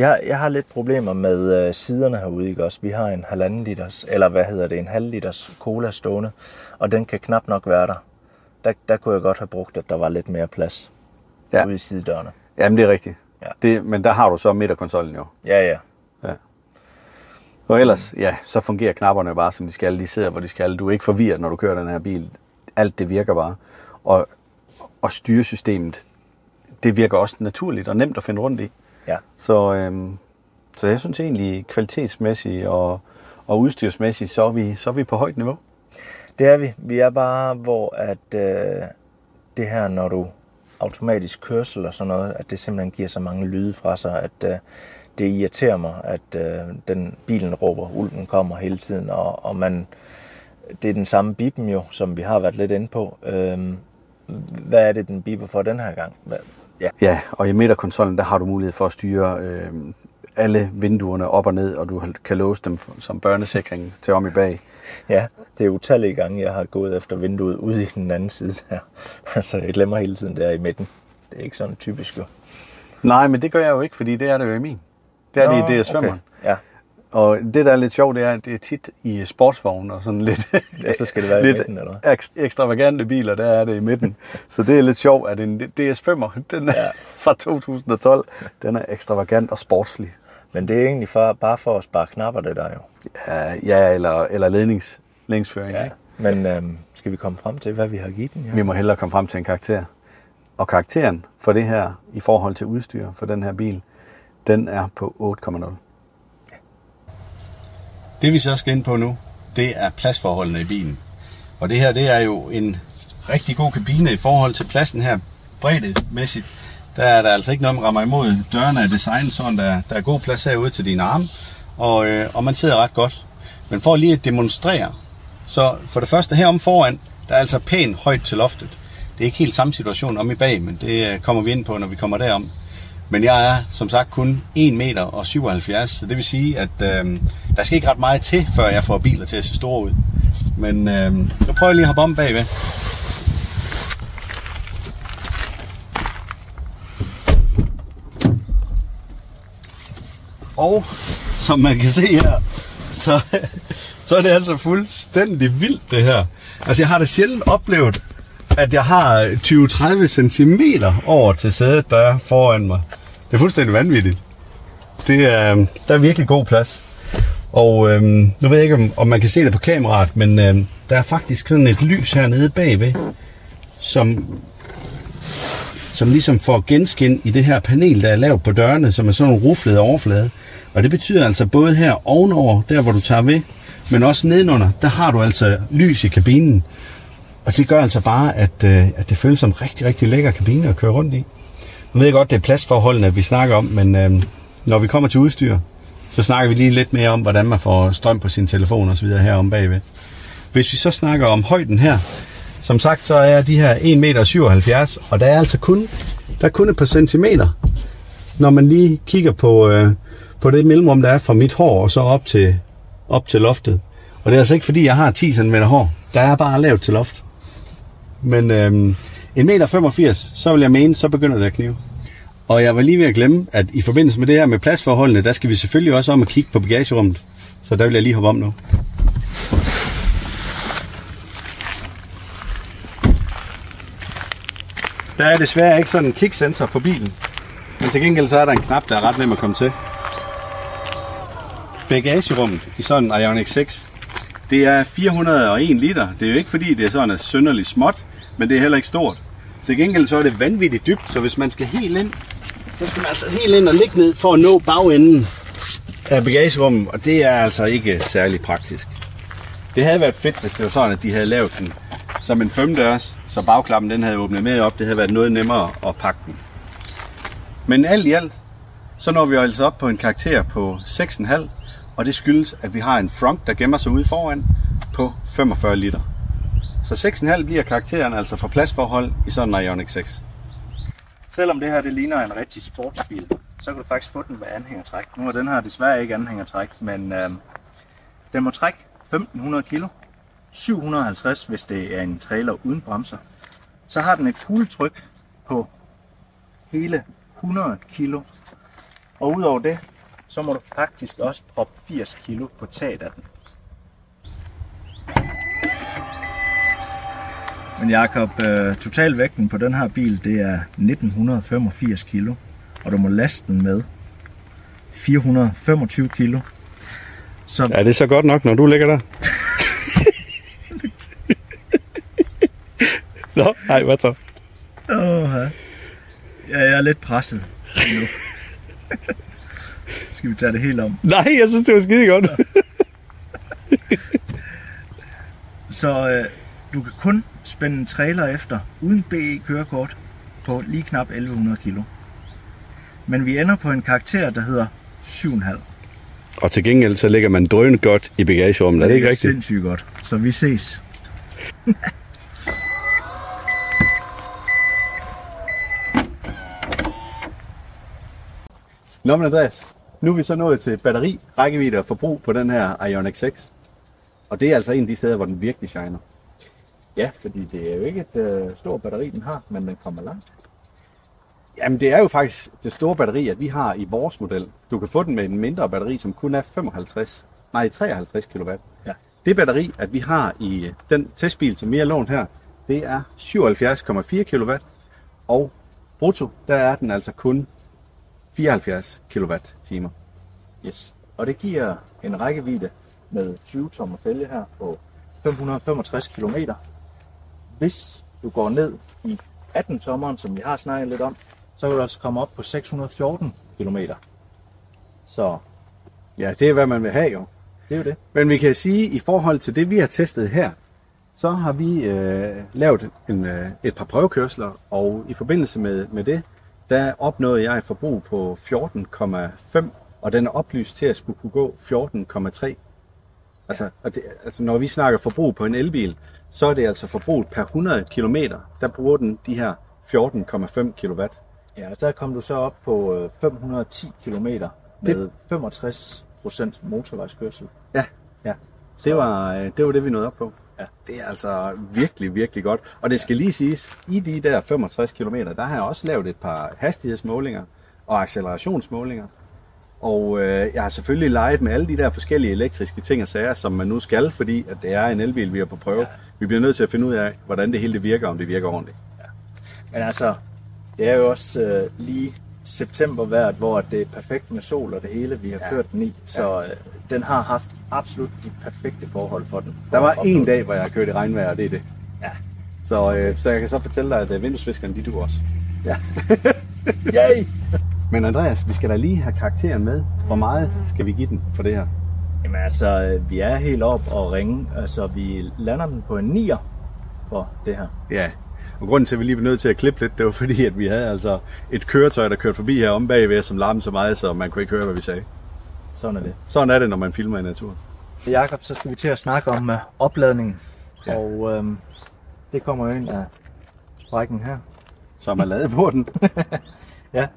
Har, jeg har lidt problemer med øh, siderne herude, ikke også? Vi har en halvanden liters, eller hvad hedder det, en halv liters cola stående, og den kan knap nok være der. Der, der kunne jeg godt have brugt, at der var lidt mere plads Ja. ja. ude i sidedørene. Jamen, det er rigtigt. Ja. Det, men der har du så midterkonsollen jo. Ja, ja. Og ellers, ja, så fungerer knapperne bare, som de skal. De sidder, hvor de skal. Du er ikke forvirret, når du kører den her bil. Alt det virker bare. Og, og styresystemet, det virker også naturligt og nemt at finde rundt i. Ja. Så, øhm, så jeg synes egentlig, kvalitetsmæssigt og, og udstyrsmæssigt, så er, vi, så er vi på højt niveau. Det er vi. Vi er bare, hvor at øh, det her, når du automatisk kørsel og sådan noget, at det simpelthen giver så mange lyde fra sig, at øh, det irriterer mig, at øh, den bilen råber, ulven kommer hele tiden, og, og man, det er den samme bipen jo, som vi har været lidt inde på. Øh, hvad er det, den biber for den her gang? Hvad? Ja, Ja, og i midterkonsollen, der har du mulighed for at styre øh, alle vinduerne op og ned, og du kan låse dem som børnesikring til om i bag. ja, det er utallige gange, jeg har gået efter vinduet ude i den anden side her. Altså, jeg glemmer hele tiden der i midten. Det er ikke sådan typisk jo. Nej, men det gør jeg jo ikke, fordi det er det jo i min. Det er Nå, det i DS5'eren. okay. Ja, Og det, der er lidt sjovt, det er, at det er tit i sportsvogne og sådan lidt, Ja, så skal det være i lidt midten, eller eks- ekstravagante biler, der er det i midten. så det er lidt sjovt, at en DS5'er, den er Ja. fra 2012, den er ekstravagant og sportslig. Men det er egentlig for, bare for at spare knapper, det der jo. Ja, ja eller, eller lednings, ledningsføring. Ja. Men øhm, skal vi komme frem til, hvad vi har givet den? Ja? Vi må hellere komme frem til en karakter. Og karakteren for det her, i forhold til udstyr for den her bil, den er på 8,0. Det vi så skal ind på nu, det er pladsforholdene i bilen. Og det her, det er jo en rigtig god kabine i forhold til pladsen her, breddemæssigt. Der er der altså ikke noget, man rammer imod. Dørene er designet sådan, der, der er god plads herude til dine arme, og, øh, og man sidder ret godt. Men for lige at demonstrere, så for det første herom foran, der er altså pænt højt til loftet. Det er ikke helt samme situation om i bag, men det øh, kommer vi ind på, når vi kommer derom. Men jeg er som sagt kun 1 meter og 77, så det vil sige, at øh, der skal ikke ret meget til, før jeg får biler til at se store ud. Men øh, nu prøver jeg lige at hoppe om bagved. Og som man kan se her, så, så er det altså fuldstændig vildt det her. Altså jeg har da sjældent oplevet, at jeg har 20-30 cm over til sædet, der er foran mig. Det er fuldstændig vanvittigt. Det er, øhm, der er virkelig god plads. Og øhm, nu ved jeg ikke, om, om man kan se det på kameraet, men øhm, der er faktisk sådan et lys hernede bagved, som, som ligesom får genskin i det her panel, der er lavet på dørene, som er sådan en ruflet overflade. Og det betyder altså både her ovenover, der hvor du tager ved, men også nedenunder, der har du altså lys i kabinen. Og det gør altså bare, at, øh, at det føles som rigtig, rigtig lækker kabine at køre rundt i. Nu ved jeg godt, det er pladsforholdene, vi snakker om, men øh, når vi kommer til udstyr, så snakker vi lige lidt mere om, hvordan man får strøm på sin telefon og så videre herom bagved. Hvis vi så snakker om højden her, som sagt, så er de her 1,77 meter, og der er altså kun, der er kun et par centimeter, når man lige kigger på, øh, på det mellemrum, der er fra mit hår og så op til, op til loftet. Og det er altså ikke fordi, jeg har 10 cm hår. Der er bare lavt til loft. Men øh, en meter, så vil jeg mene, så begynder det at knive. Og jeg var lige ved at glemme, at i forbindelse med det her med pladsforholdene, der skal vi selvfølgelig også om at kigge på bagagerummet. Så der vil jeg lige hoppe om nu. Der er desværre ikke sådan en kicksensor på bilen. Men til gengæld så er der en knap, der er ret nem at komme til. Bagagerummet i sådan en Ioniq 6, det er 401 liter. Det er jo ikke fordi, det er sådan er synderligt småt, men det er heller ikke stort. Til gengæld så er det vanvittigt dybt, så hvis man skal helt ind, så skal man altså helt ind og ligge ned for at nå bagenden af bagagerummet, og det er altså ikke særlig praktisk. Det havde været fedt, hvis det var sådan, at de havde lavet den som en femdørs, så bagklappen den havde åbnet med op. Det havde været noget nemmere at pakke den. Men alt i alt, så når vi altså op på en karakter på 6,5, og det skyldes, at vi har en front, der gemmer sig ude foran på 45 liter. Så 6,5 bliver karakteren altså for pladsforhold i sådan en Ioniq 6. Selvom det her det ligner en rigtig sportsbil, så kan du faktisk få den med anhængertræk. Nu er den her desværre ikke anhængertræk, men øh, den må trække 1500 kg. 750, hvis det er en trailer uden bremser. Så har den et kugletryk på hele 100 kg. Og udover det, så må du faktisk også proppe 80 kg på taget af den. Men Jakob, øh, totalvægten på den her bil, det er 1985 kg, og du må laste den med 425 kg. Så... Er det så godt nok, når du ligger der? Nå, nej, hvad så? Åh, ja, jeg er lidt presset nu. Skal vi tage det helt om? Nej, jeg synes, det var skide godt. så øh, du kan kun spænde en trailer efter, uden BE-kørekort, på lige knap 1100 kg. Men vi ender på en karakter, der hedder 7,5. Og til gengæld så ligger man drønende godt i bagagerummet, er det ikke rigtigt? Det er sindssygt godt, så vi ses. Nå men Andreas, nu er vi så nået til batteri, rækkevidde og forbrug på den her Ioniq 6. Og det er altså en af de steder, hvor den virkelig shiner. Ja, fordi det er jo ikke et øh, stort batteri, den har, men den kommer langt. Jamen det er jo faktisk det store batteri, at vi har i vores model. Du kan få den med en mindre batteri, som kun er 55, nej 53 kW. Ja. Det batteri, at vi har i den testbil, som vi har lånt her, det er 77,4 kW. Og brutto, der er den altså kun 74 kWh. Yes. Og det giver en rækkevidde med 20 tommer fælge her på 565 km. Hvis du går ned i 18 tommeren, som vi har snakket lidt om, så kan du også komme op på 614 km. Så ja, det er hvad man vil have jo. Det er jo det. Men vi kan sige, at i forhold til det, vi har testet her, så har vi øh, lavet en, øh, et par prøvekørsler, og i forbindelse med, med det, der opnåede jeg et forbrug på 14,5, og den er oplyst til at skulle kunne gå 14,3. Altså, og det, altså, når vi snakker forbrug på en elbil, så er det altså forbruget per 100 km, der bruger den de her 14,5 kW. Ja, der kom du så op på 510 km med det... 65% motorvejskørsel. Ja, ja. Det var, øh, det var det, vi nåede op på. Ja. Det er altså virkelig, virkelig godt. Og det skal lige siges, i de der 65 km, der har jeg også lavet et par hastighedsmålinger og accelerationsmålinger. Og øh, jeg har selvfølgelig leget med alle de der forskellige elektriske ting og sager, som man nu skal, fordi at det er en elbil, vi er på prøve. Ja. Vi bliver nødt til at finde ud af, hvordan det hele det virker, om det virker ordentligt. Ja. Men altså, det er jo også øh, lige september hvert, hvor det er perfekt med sol og det hele, vi har ja. kørt den i. Så øh, den har haft absolut de perfekte forhold for den. Der var en dag, hvor jeg har kørt i regnvejr, og det er det. Ja. Så, øh, så jeg kan så fortælle dig, at øh, vinduesviskerne, de du også. Ja. Yay! Men Andreas, vi skal da lige have karakteren med. Hvor meget skal vi give den for det her? Jamen altså, øh, vi er helt op og ringe. Altså, vi lander den på en 9'er for det her. Ja, og grunden til, at vi lige blev nødt til at klippe lidt, det var fordi, at vi havde altså et køretøj, der kørte forbi her om bagved, som larmede så meget, så man kunne ikke høre, hvad vi sagde. Sådan er det. Sådan er det, når man filmer i naturen. Jakob, så skal vi til at snakke om uh, opladningen. Ja. Og øhm, det kommer jo ind af sprækken her. Som er lavet på den. ja,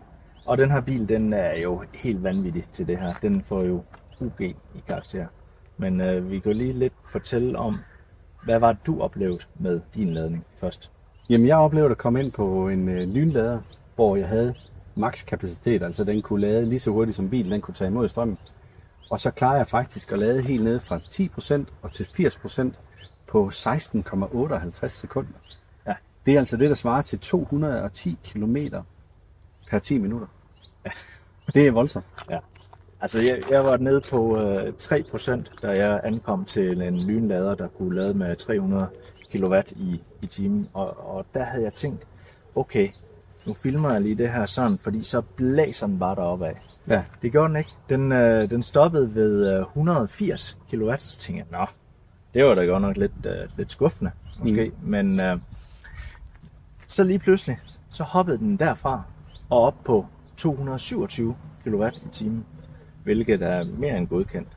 og den her bil, den er jo helt vanvittig til det her. Den får jo UG i karakter. Men øh, vi kan lige lidt fortælle om, hvad var det, du oplevede med din ladning først? Jamen, jeg oplevede at komme ind på en øh, lynlader, hvor jeg havde maks kapacitet, altså den kunne lade lige så hurtigt som bilen, den kunne tage imod strømmen. Og så klarer jeg faktisk at lade helt ned fra 10% og til 80% på 16,58 sekunder. Ja. Det er altså det, der svarer til 210 km per 10 minutter. Det er voldsomt. Ja. Altså, jeg, jeg var nede på øh, 3%, da jeg ankom til en lynlader, der kunne lade med 300 kW i, i timen. Og, og der havde jeg tænkt, okay, nu filmer jeg lige det her sådan, fordi så blæser den bare deroppe af. Ja. Det gjorde den ikke. Den, øh, den stoppede ved øh, 180 kW, så tænkte jeg, nå, det var da godt nok lidt, uh, lidt skuffende, måske. Mm. Men uh, så lige pludselig, så hoppede den derfra og op på 227 kW i timen, hvilket er mere end godkendt.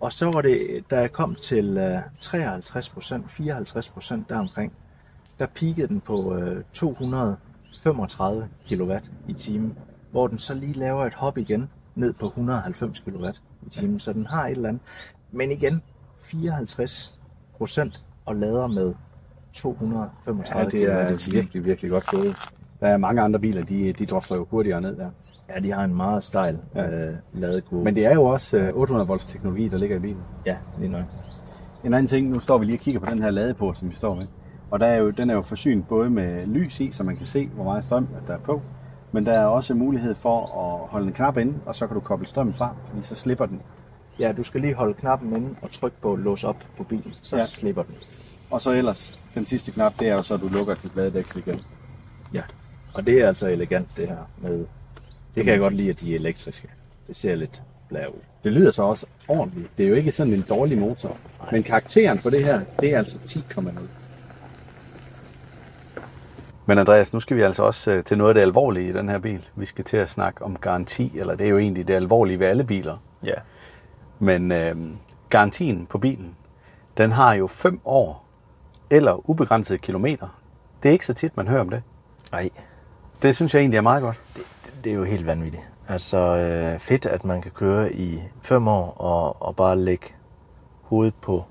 Og så var det, da jeg kom til uh, 53% 54% deromkring, der peakede den på uh, 235 kW i timen, hvor den så lige laver et hop igen ned på 190 kW i timen, så den har et eller andet. Men igen, 54 procent og lader med 235 Ja, det er virkelig, virkelig godt gået. Der er mange andre biler, de, de drosler jo hurtigere ned der. Ja, de har en meget stejl ja. øh, ladekurve. Men det er jo også øh, 800 volts teknologi, der ligger i bilen. Ja, lige nok. En anden ting, nu står vi lige og kigger på den her ladeport, som vi står med. Og der er jo, den er jo forsynet både med lys i, så man kan se, hvor meget strøm der er på. Men der er også mulighed for at holde en knap inde, og så kan du koble strømmen fra, fordi så slipper den. Ja, du skal lige holde knappen inde og trykke på lås op på bilen, så ja. slipper den. Og så ellers, den sidste knap, det er jo så, at du lukker dit ladedæksel igen. Ja, og det er altså elegant det her med... Det kan jeg godt lide, at de er elektriske. Det ser lidt blære ud. Det lyder så også ordentligt. Det er jo ikke sådan en dårlig motor. Nej. Men karakteren for det her, det er altså 10,0. Men Andreas, nu skal vi altså også øh, til noget af det alvorlige i den her bil. Vi skal til at snakke om garanti, eller det er jo egentlig det alvorlige ved alle biler. Ja. Men øh, garantien på bilen, den har jo 5 år eller ubegrænsede kilometer. Det er ikke så tit, man hører om det. Nej. Det synes jeg egentlig er meget godt. Det, det, det er jo helt vanvittigt. Altså øh, fedt, at man kan køre i 5 år og, og bare lægge hovedet på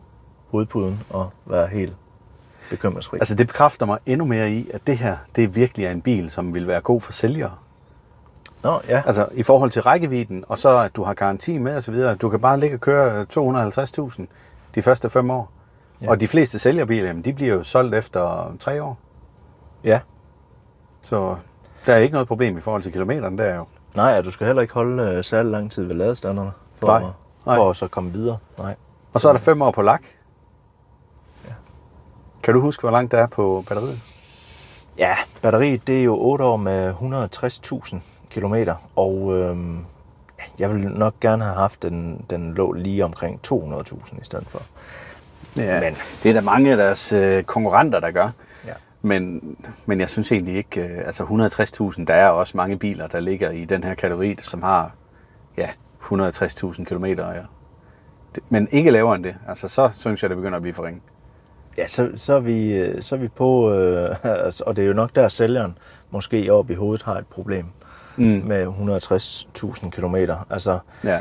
hovedpuden og være helt bekymringsfri. Altså det bekræfter mig endnu mere i, at det her, det virkelig er en bil, som vil være god for sælgere. Nå, ja. Altså i forhold til rækkevidden, og så at du har garanti med og så videre. Du kan bare ligge og køre 250.000 de første fem år. Ja. Og de fleste sælgerbiler, jamen, de bliver jo solgt efter tre år. Ja. Så der er ikke noget problem i forhold til kilometeren der jo. Nej, og du skal heller ikke holde uh, særlig lang tid ved ladestanderne for, Nej. for Nej. at så komme videre. Nej. Og så er der fem år på lak. Ja. Kan du huske, hvor langt der er på batteriet? Ja, batteriet det er jo 8 år med 160.000 km, og øhm, jeg ville nok gerne have haft den, den lå lige omkring 200.000 i stedet for. Ja, Men- det er der mange af deres øh, konkurrenter, der gør. Ja. Men, men jeg synes egentlig ikke, øh, altså 160.000, der er også mange biler, der ligger i den her kategori, som har ja, 160.000 km. Ja. Men ikke lavere end det. Altså så synes jeg, det begynder at blive for ringe. Ja, så, så, er, vi, øh, så er vi på, øh, altså, og det er jo nok der sælgeren måske oppe i hovedet har et problem Mm. med 160.000 km. Altså, Ja.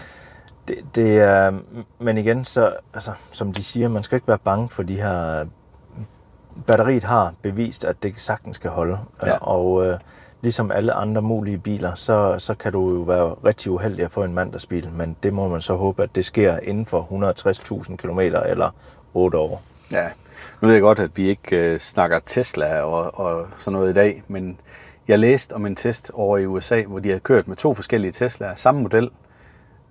det, det er, men igen, så, altså, som de siger, man skal ikke være bange for de her... Batteriet har bevist, at det sagtens kan holde. Ja. Og øh, ligesom alle andre mulige biler, så, så kan du jo være rigtig uheldig at få en mandagsbil, men det må man så håbe, at det sker inden for 160.000 km eller 8 år. Ja, nu ved jeg godt, at vi ikke øh, snakker Tesla og, og sådan noget i dag, men jeg læste om en test over i USA, hvor de havde kørt med to forskellige Teslaer, samme model,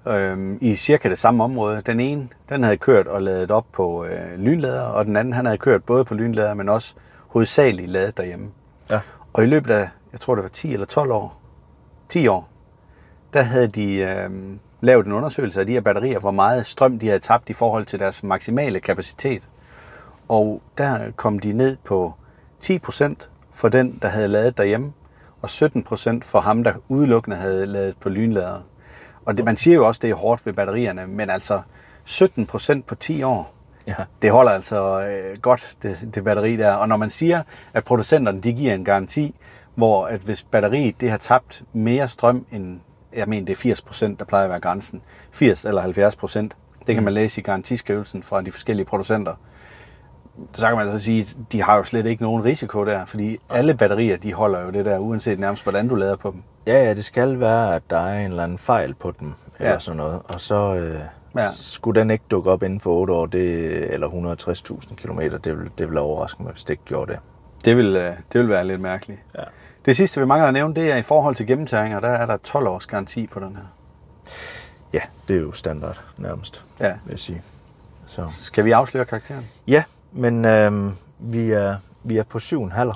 øh, i cirka det samme område. Den ene, den havde kørt og ladet op på øh, lynlader, og den anden, han havde kørt både på lynlader, men også hovedsageligt ladet derhjemme. Ja. Og i løbet af, jeg tror det var 10 eller 12 år, 10 år, der havde de øh, lavet en undersøgelse af de her batterier, hvor meget strøm de havde tabt i forhold til deres maksimale kapacitet. Og der kom de ned på 10% for den, der havde lavet derhjemme, og 17% for ham, der udelukkende havde lavet på lynlader. Og det, man siger jo også, det er hårdt ved batterierne, men altså 17% på 10 år, Ja. det holder altså øh, godt, det, det batteri der. Og når man siger, at producenterne de giver en garanti, hvor at hvis batteriet det har tabt mere strøm end, jeg mener det er 80%, der plejer at være grænsen, 80 eller 70%, det kan man læse i garantiskrivelsen fra de forskellige producenter. Så kan man så sige, at de har jo slet ikke nogen risiko der, fordi alle batterier, de holder jo det der, uanset nærmest hvordan du lader på dem. Ja, ja, det skal være, at der er en eller anden fejl på dem, eller Ja. sådan noget. Og så øh, Ja. skulle den ikke dukke op inden for 8 år, det, eller 160.000 km, det vil, det vil overraske mig, hvis det ikke gjorde det. Det vil, øh, det vil være lidt mærkeligt. Ja. Det sidste, vi mangler at nævne, det er i forhold til gennemtagninger, der er der 12 års garanti på den her. Ja, det er jo standard nærmest, Ja. vil jeg sige. Så. Skal vi afsløre karakteren? Ja, men øh, vi, er, vi er på 7,5.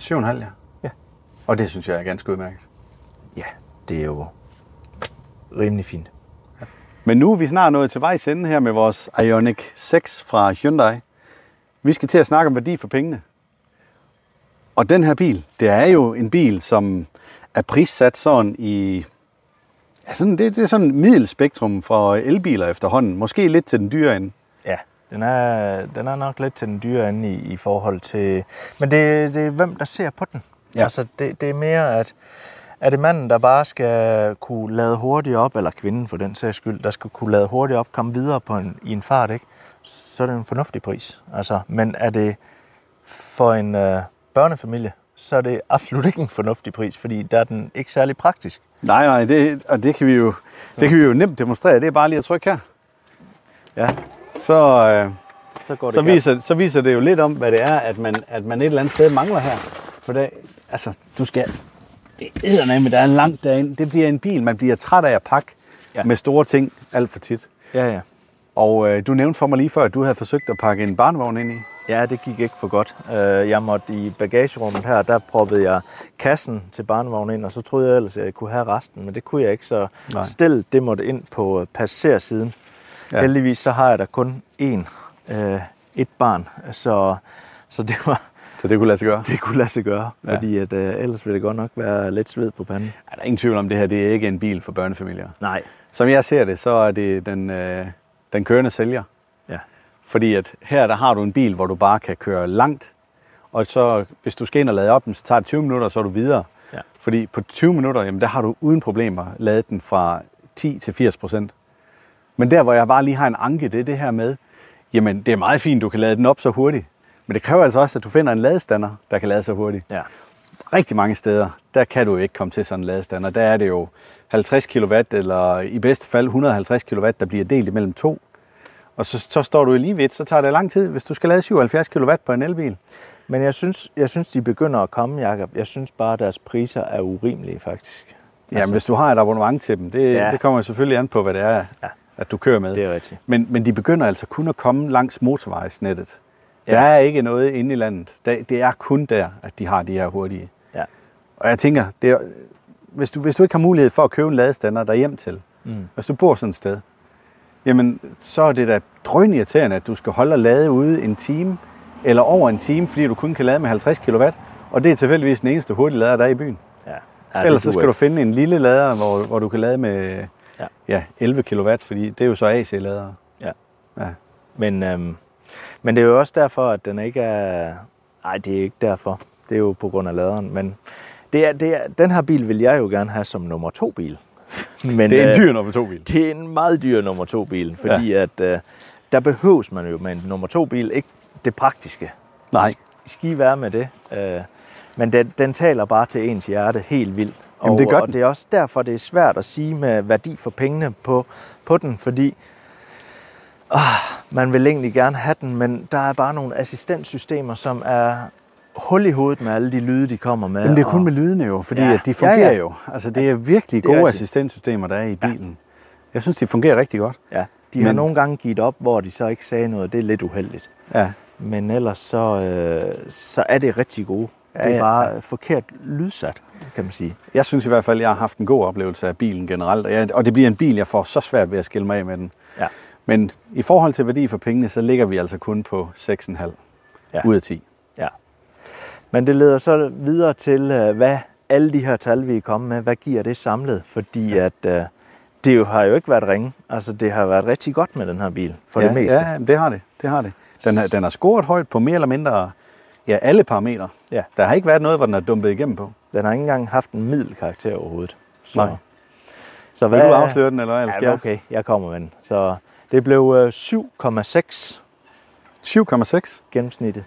7,5, ja. Ja. Og det synes jeg er ganske udmærket. Det er jo rimelig fint. Men nu er vi snart nået til vejs ende her med vores Ioniq 6 fra Hyundai. Vi skal til at snakke om værdi for pengene. Og den her bil, det er jo en bil, som er prissat sådan i... Ja, sådan, det, det er sådan et middelspektrum for elbiler efterhånden. Måske lidt til den dyre ende. Ja, den er, den er nok lidt til den dyre ende i, i forhold til... Men det, det er hvem, der ser på den. Ja. Altså, det, det er mere, at er det manden, der bare skal kunne lade hurtigt op, eller kvinden for den sags skyld, der skal kunne lade hurtigt op, komme videre på en, i en fart, ikke? så er det en fornuftig pris. Altså, men er det for en øh, børnefamilie, så er det absolut ikke en fornuftig pris, fordi der er den ikke særlig praktisk. Nej, nej, det, og det kan, vi jo, det kan vi jo nemt demonstrere. Det er bare lige at trykke her. Ja, Så, øh, så går det så, viser, så viser det jo lidt om, hvad det er, at man, at man et eller andet sted mangler her. For det, altså, du skal... Det er med, der er langt derinde. Det bliver en bil, man bliver træt af at pakke ja. Med store ting alt for tit. Ja, ja. Og øh, du nævnte for mig lige før, at du havde forsøgt at pakke en barnevogn ind i. Ja, det gik ikke for godt. Øh, Jeg måtte i bagagerummet her, der proppede jeg kassen til barnevognen ind, og så troede jeg ellers, at jeg kunne have resten, men det kunne jeg ikke, så Nej. stil det måtte ind på passagersiden. Ja. Ja. Heldigvis så har jeg der kun én, øh, et barn, så, så det, var, Så det kunne lade sig gøre. det kunne lade sig gøre, Ja. ja. fordi at, øh, ellers ville det godt nok være lidt sved på panden. Er der ingen tvivl om, det her det er ikke en bil for børnefamilier. Nej. Som jeg ser det, så er det den, øh, den kørende sælger. Ja. Fordi at her der har du en bil, hvor du bare kan køre langt, og så hvis du skal ind og lade op, den, så tager det 20 minutter, og så er du videre. Ja. Fordi på 20 minutter, jamen, der har du uden problemer ladet den fra 10 til 80 procent. Men der, hvor jeg bare lige har en anke, det er det her med, jamen det er meget fint, du kan lade den op så hurtigt. Men det kræver altså også, at du finder en ladestander, der kan lade så hurtigt. Ja. Rigtig mange steder, der kan du ikke komme til sådan en ladestander. Der er det jo 50 kW, eller i bedste fald 150 kW, der bliver delt imellem to. Og så, så står du lige vidt, så tager det lang tid, hvis du skal lade 77 kW på en elbil. Men jeg synes, jeg synes, de begynder at komme, Jacob. Jeg synes bare, at deres priser er urimelige, faktisk. Jamen, altså, hvis du har et abonnement til dem, det, ja. Ja. det kommer selvfølgelig an på, hvad det er, ja. Ja. at du kører med. Det er rigtigt. Men, men de begynder altså kun at komme langs motorvejsnettet. Ja. Der er ikke noget inde i landet. Det er kun der, at de har de her hurtige. Ja. Og jeg tænker, det er, hvis, du, hvis du ikke har mulighed for at købe en ladestander derhjem til, Mm. hvis du bor sådan et sted, jamen så er det da drønirriterende, at du skal holde og lade ude en time, eller over en time, fordi du kun kan lade med 50 kW, og det er tilfældigvis den eneste hurtige lader, der er i byen. Ja. Ja, Ellers så skal du finde en lille lader, hvor, hvor du kan lade med ja. Ja. Ja, 11 kW, fordi det er jo så AC-lader. Ja. Ja. Men, øhm, men det er jo også derfor, at den ikke er... Nej, det er ikke derfor. Det er jo på grund af laderen. Men det er, det er, den her bil vil jeg jo gerne have som nummer to bil. Men, Det er en øh, dyr nummer to bil. Det er en meget dyr nummer to bil, fordi ja. at øh, der behøves man jo med en nummer to bil ikke det praktiske. Nej. Skal I være med det? Øh, men den, den taler bare til ens hjerte helt vildt. Jamen, og, det gør og den. det er også derfor, det er svært at sige med værdi for pengene på, på den, fordi ah, man vil egentlig gerne have den, men der er bare nogle assistenssystemer, som er hul i hovedet med alle de lyde, de kommer med. Jamen det er kun og- med lydene jo, fordi Ja. ja. at de fungerer Ja, ja, ja. ja. jo. Altså det er virkelig Det er gode rigtigt. assistenssystemer, der er i bilen. Ja. Jeg synes, de fungerer rigtig godt. Ja, de har Men- nogle gange givet op, hvor de så ikke sagde noget. Det er lidt uheldigt. Ja. Men ellers så, øh, så er det rigtig gode. Ja, det er ja, bare forkert lydsat, kan man sige. Jeg synes i hvert fald, at jeg har haft en god oplevelse af bilen generelt, og, jeg, og det bliver en bil, jeg får så svært ved at skille mig af med den. Ja. Men i forhold til værdi for pengene, så ligger vi altså kun på 6,5 Ja. ud af 10. Ja. Men det leder så videre til, øh, hvad alle de her tal, vi er kommet med, hvad giver det samlet? Fordi ja. at øh, det jo har jo ikke været ringe. Altså, det har været rigtig godt med den her bil, for ja, det meste. Ja, det har det. det, har det. Den, har, den har scoret højt på mere eller mindre ja, alle parametre. Ja. Der har ikke været noget, hvor den er dumpet igennem på. Den har ikke engang haft en middelkarakter overhovedet. Så, Nej. Så Vil du afsløre den, eller hvad? Ja, okay, jeg kommer med den. Så det blev øh, 7,6 7,6. gennemsnittet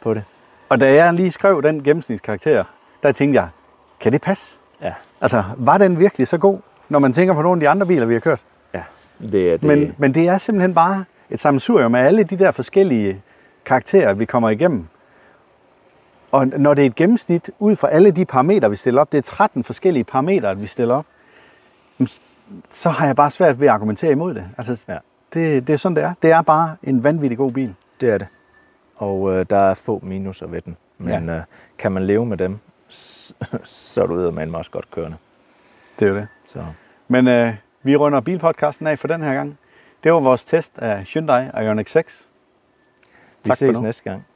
på det. Og da jeg lige skrev den gennemsnitskarakter, der tænkte jeg, kan det passe? Ja, Altså, var den virkelig så god, når man tænker på nogle af de andre biler, vi har kørt? ja. Det er det. Men, men det er simpelthen bare et sammensurium af alle de der forskellige karakterer, vi kommer igennem. Og når det er et gennemsnit ud fra alle de parametre, vi stiller op, det er 13 forskellige parametre, vi stiller op, så har jeg bare svært ved at argumentere imod det. Altså, Ja. det, det er sådan, det er. Det er bare en vanvittig god bil. Det er det. Og øh, der er få minuser ved den. Men ja. øh, kan man leve med dem, så er du med også godt kørende. Det er jo det. Så. Men øh, Vi runder bilpodcasten af for den her gang. Det var vores test af Hyundai Ioniq 6. Vi Tak for ses nu. næste gang.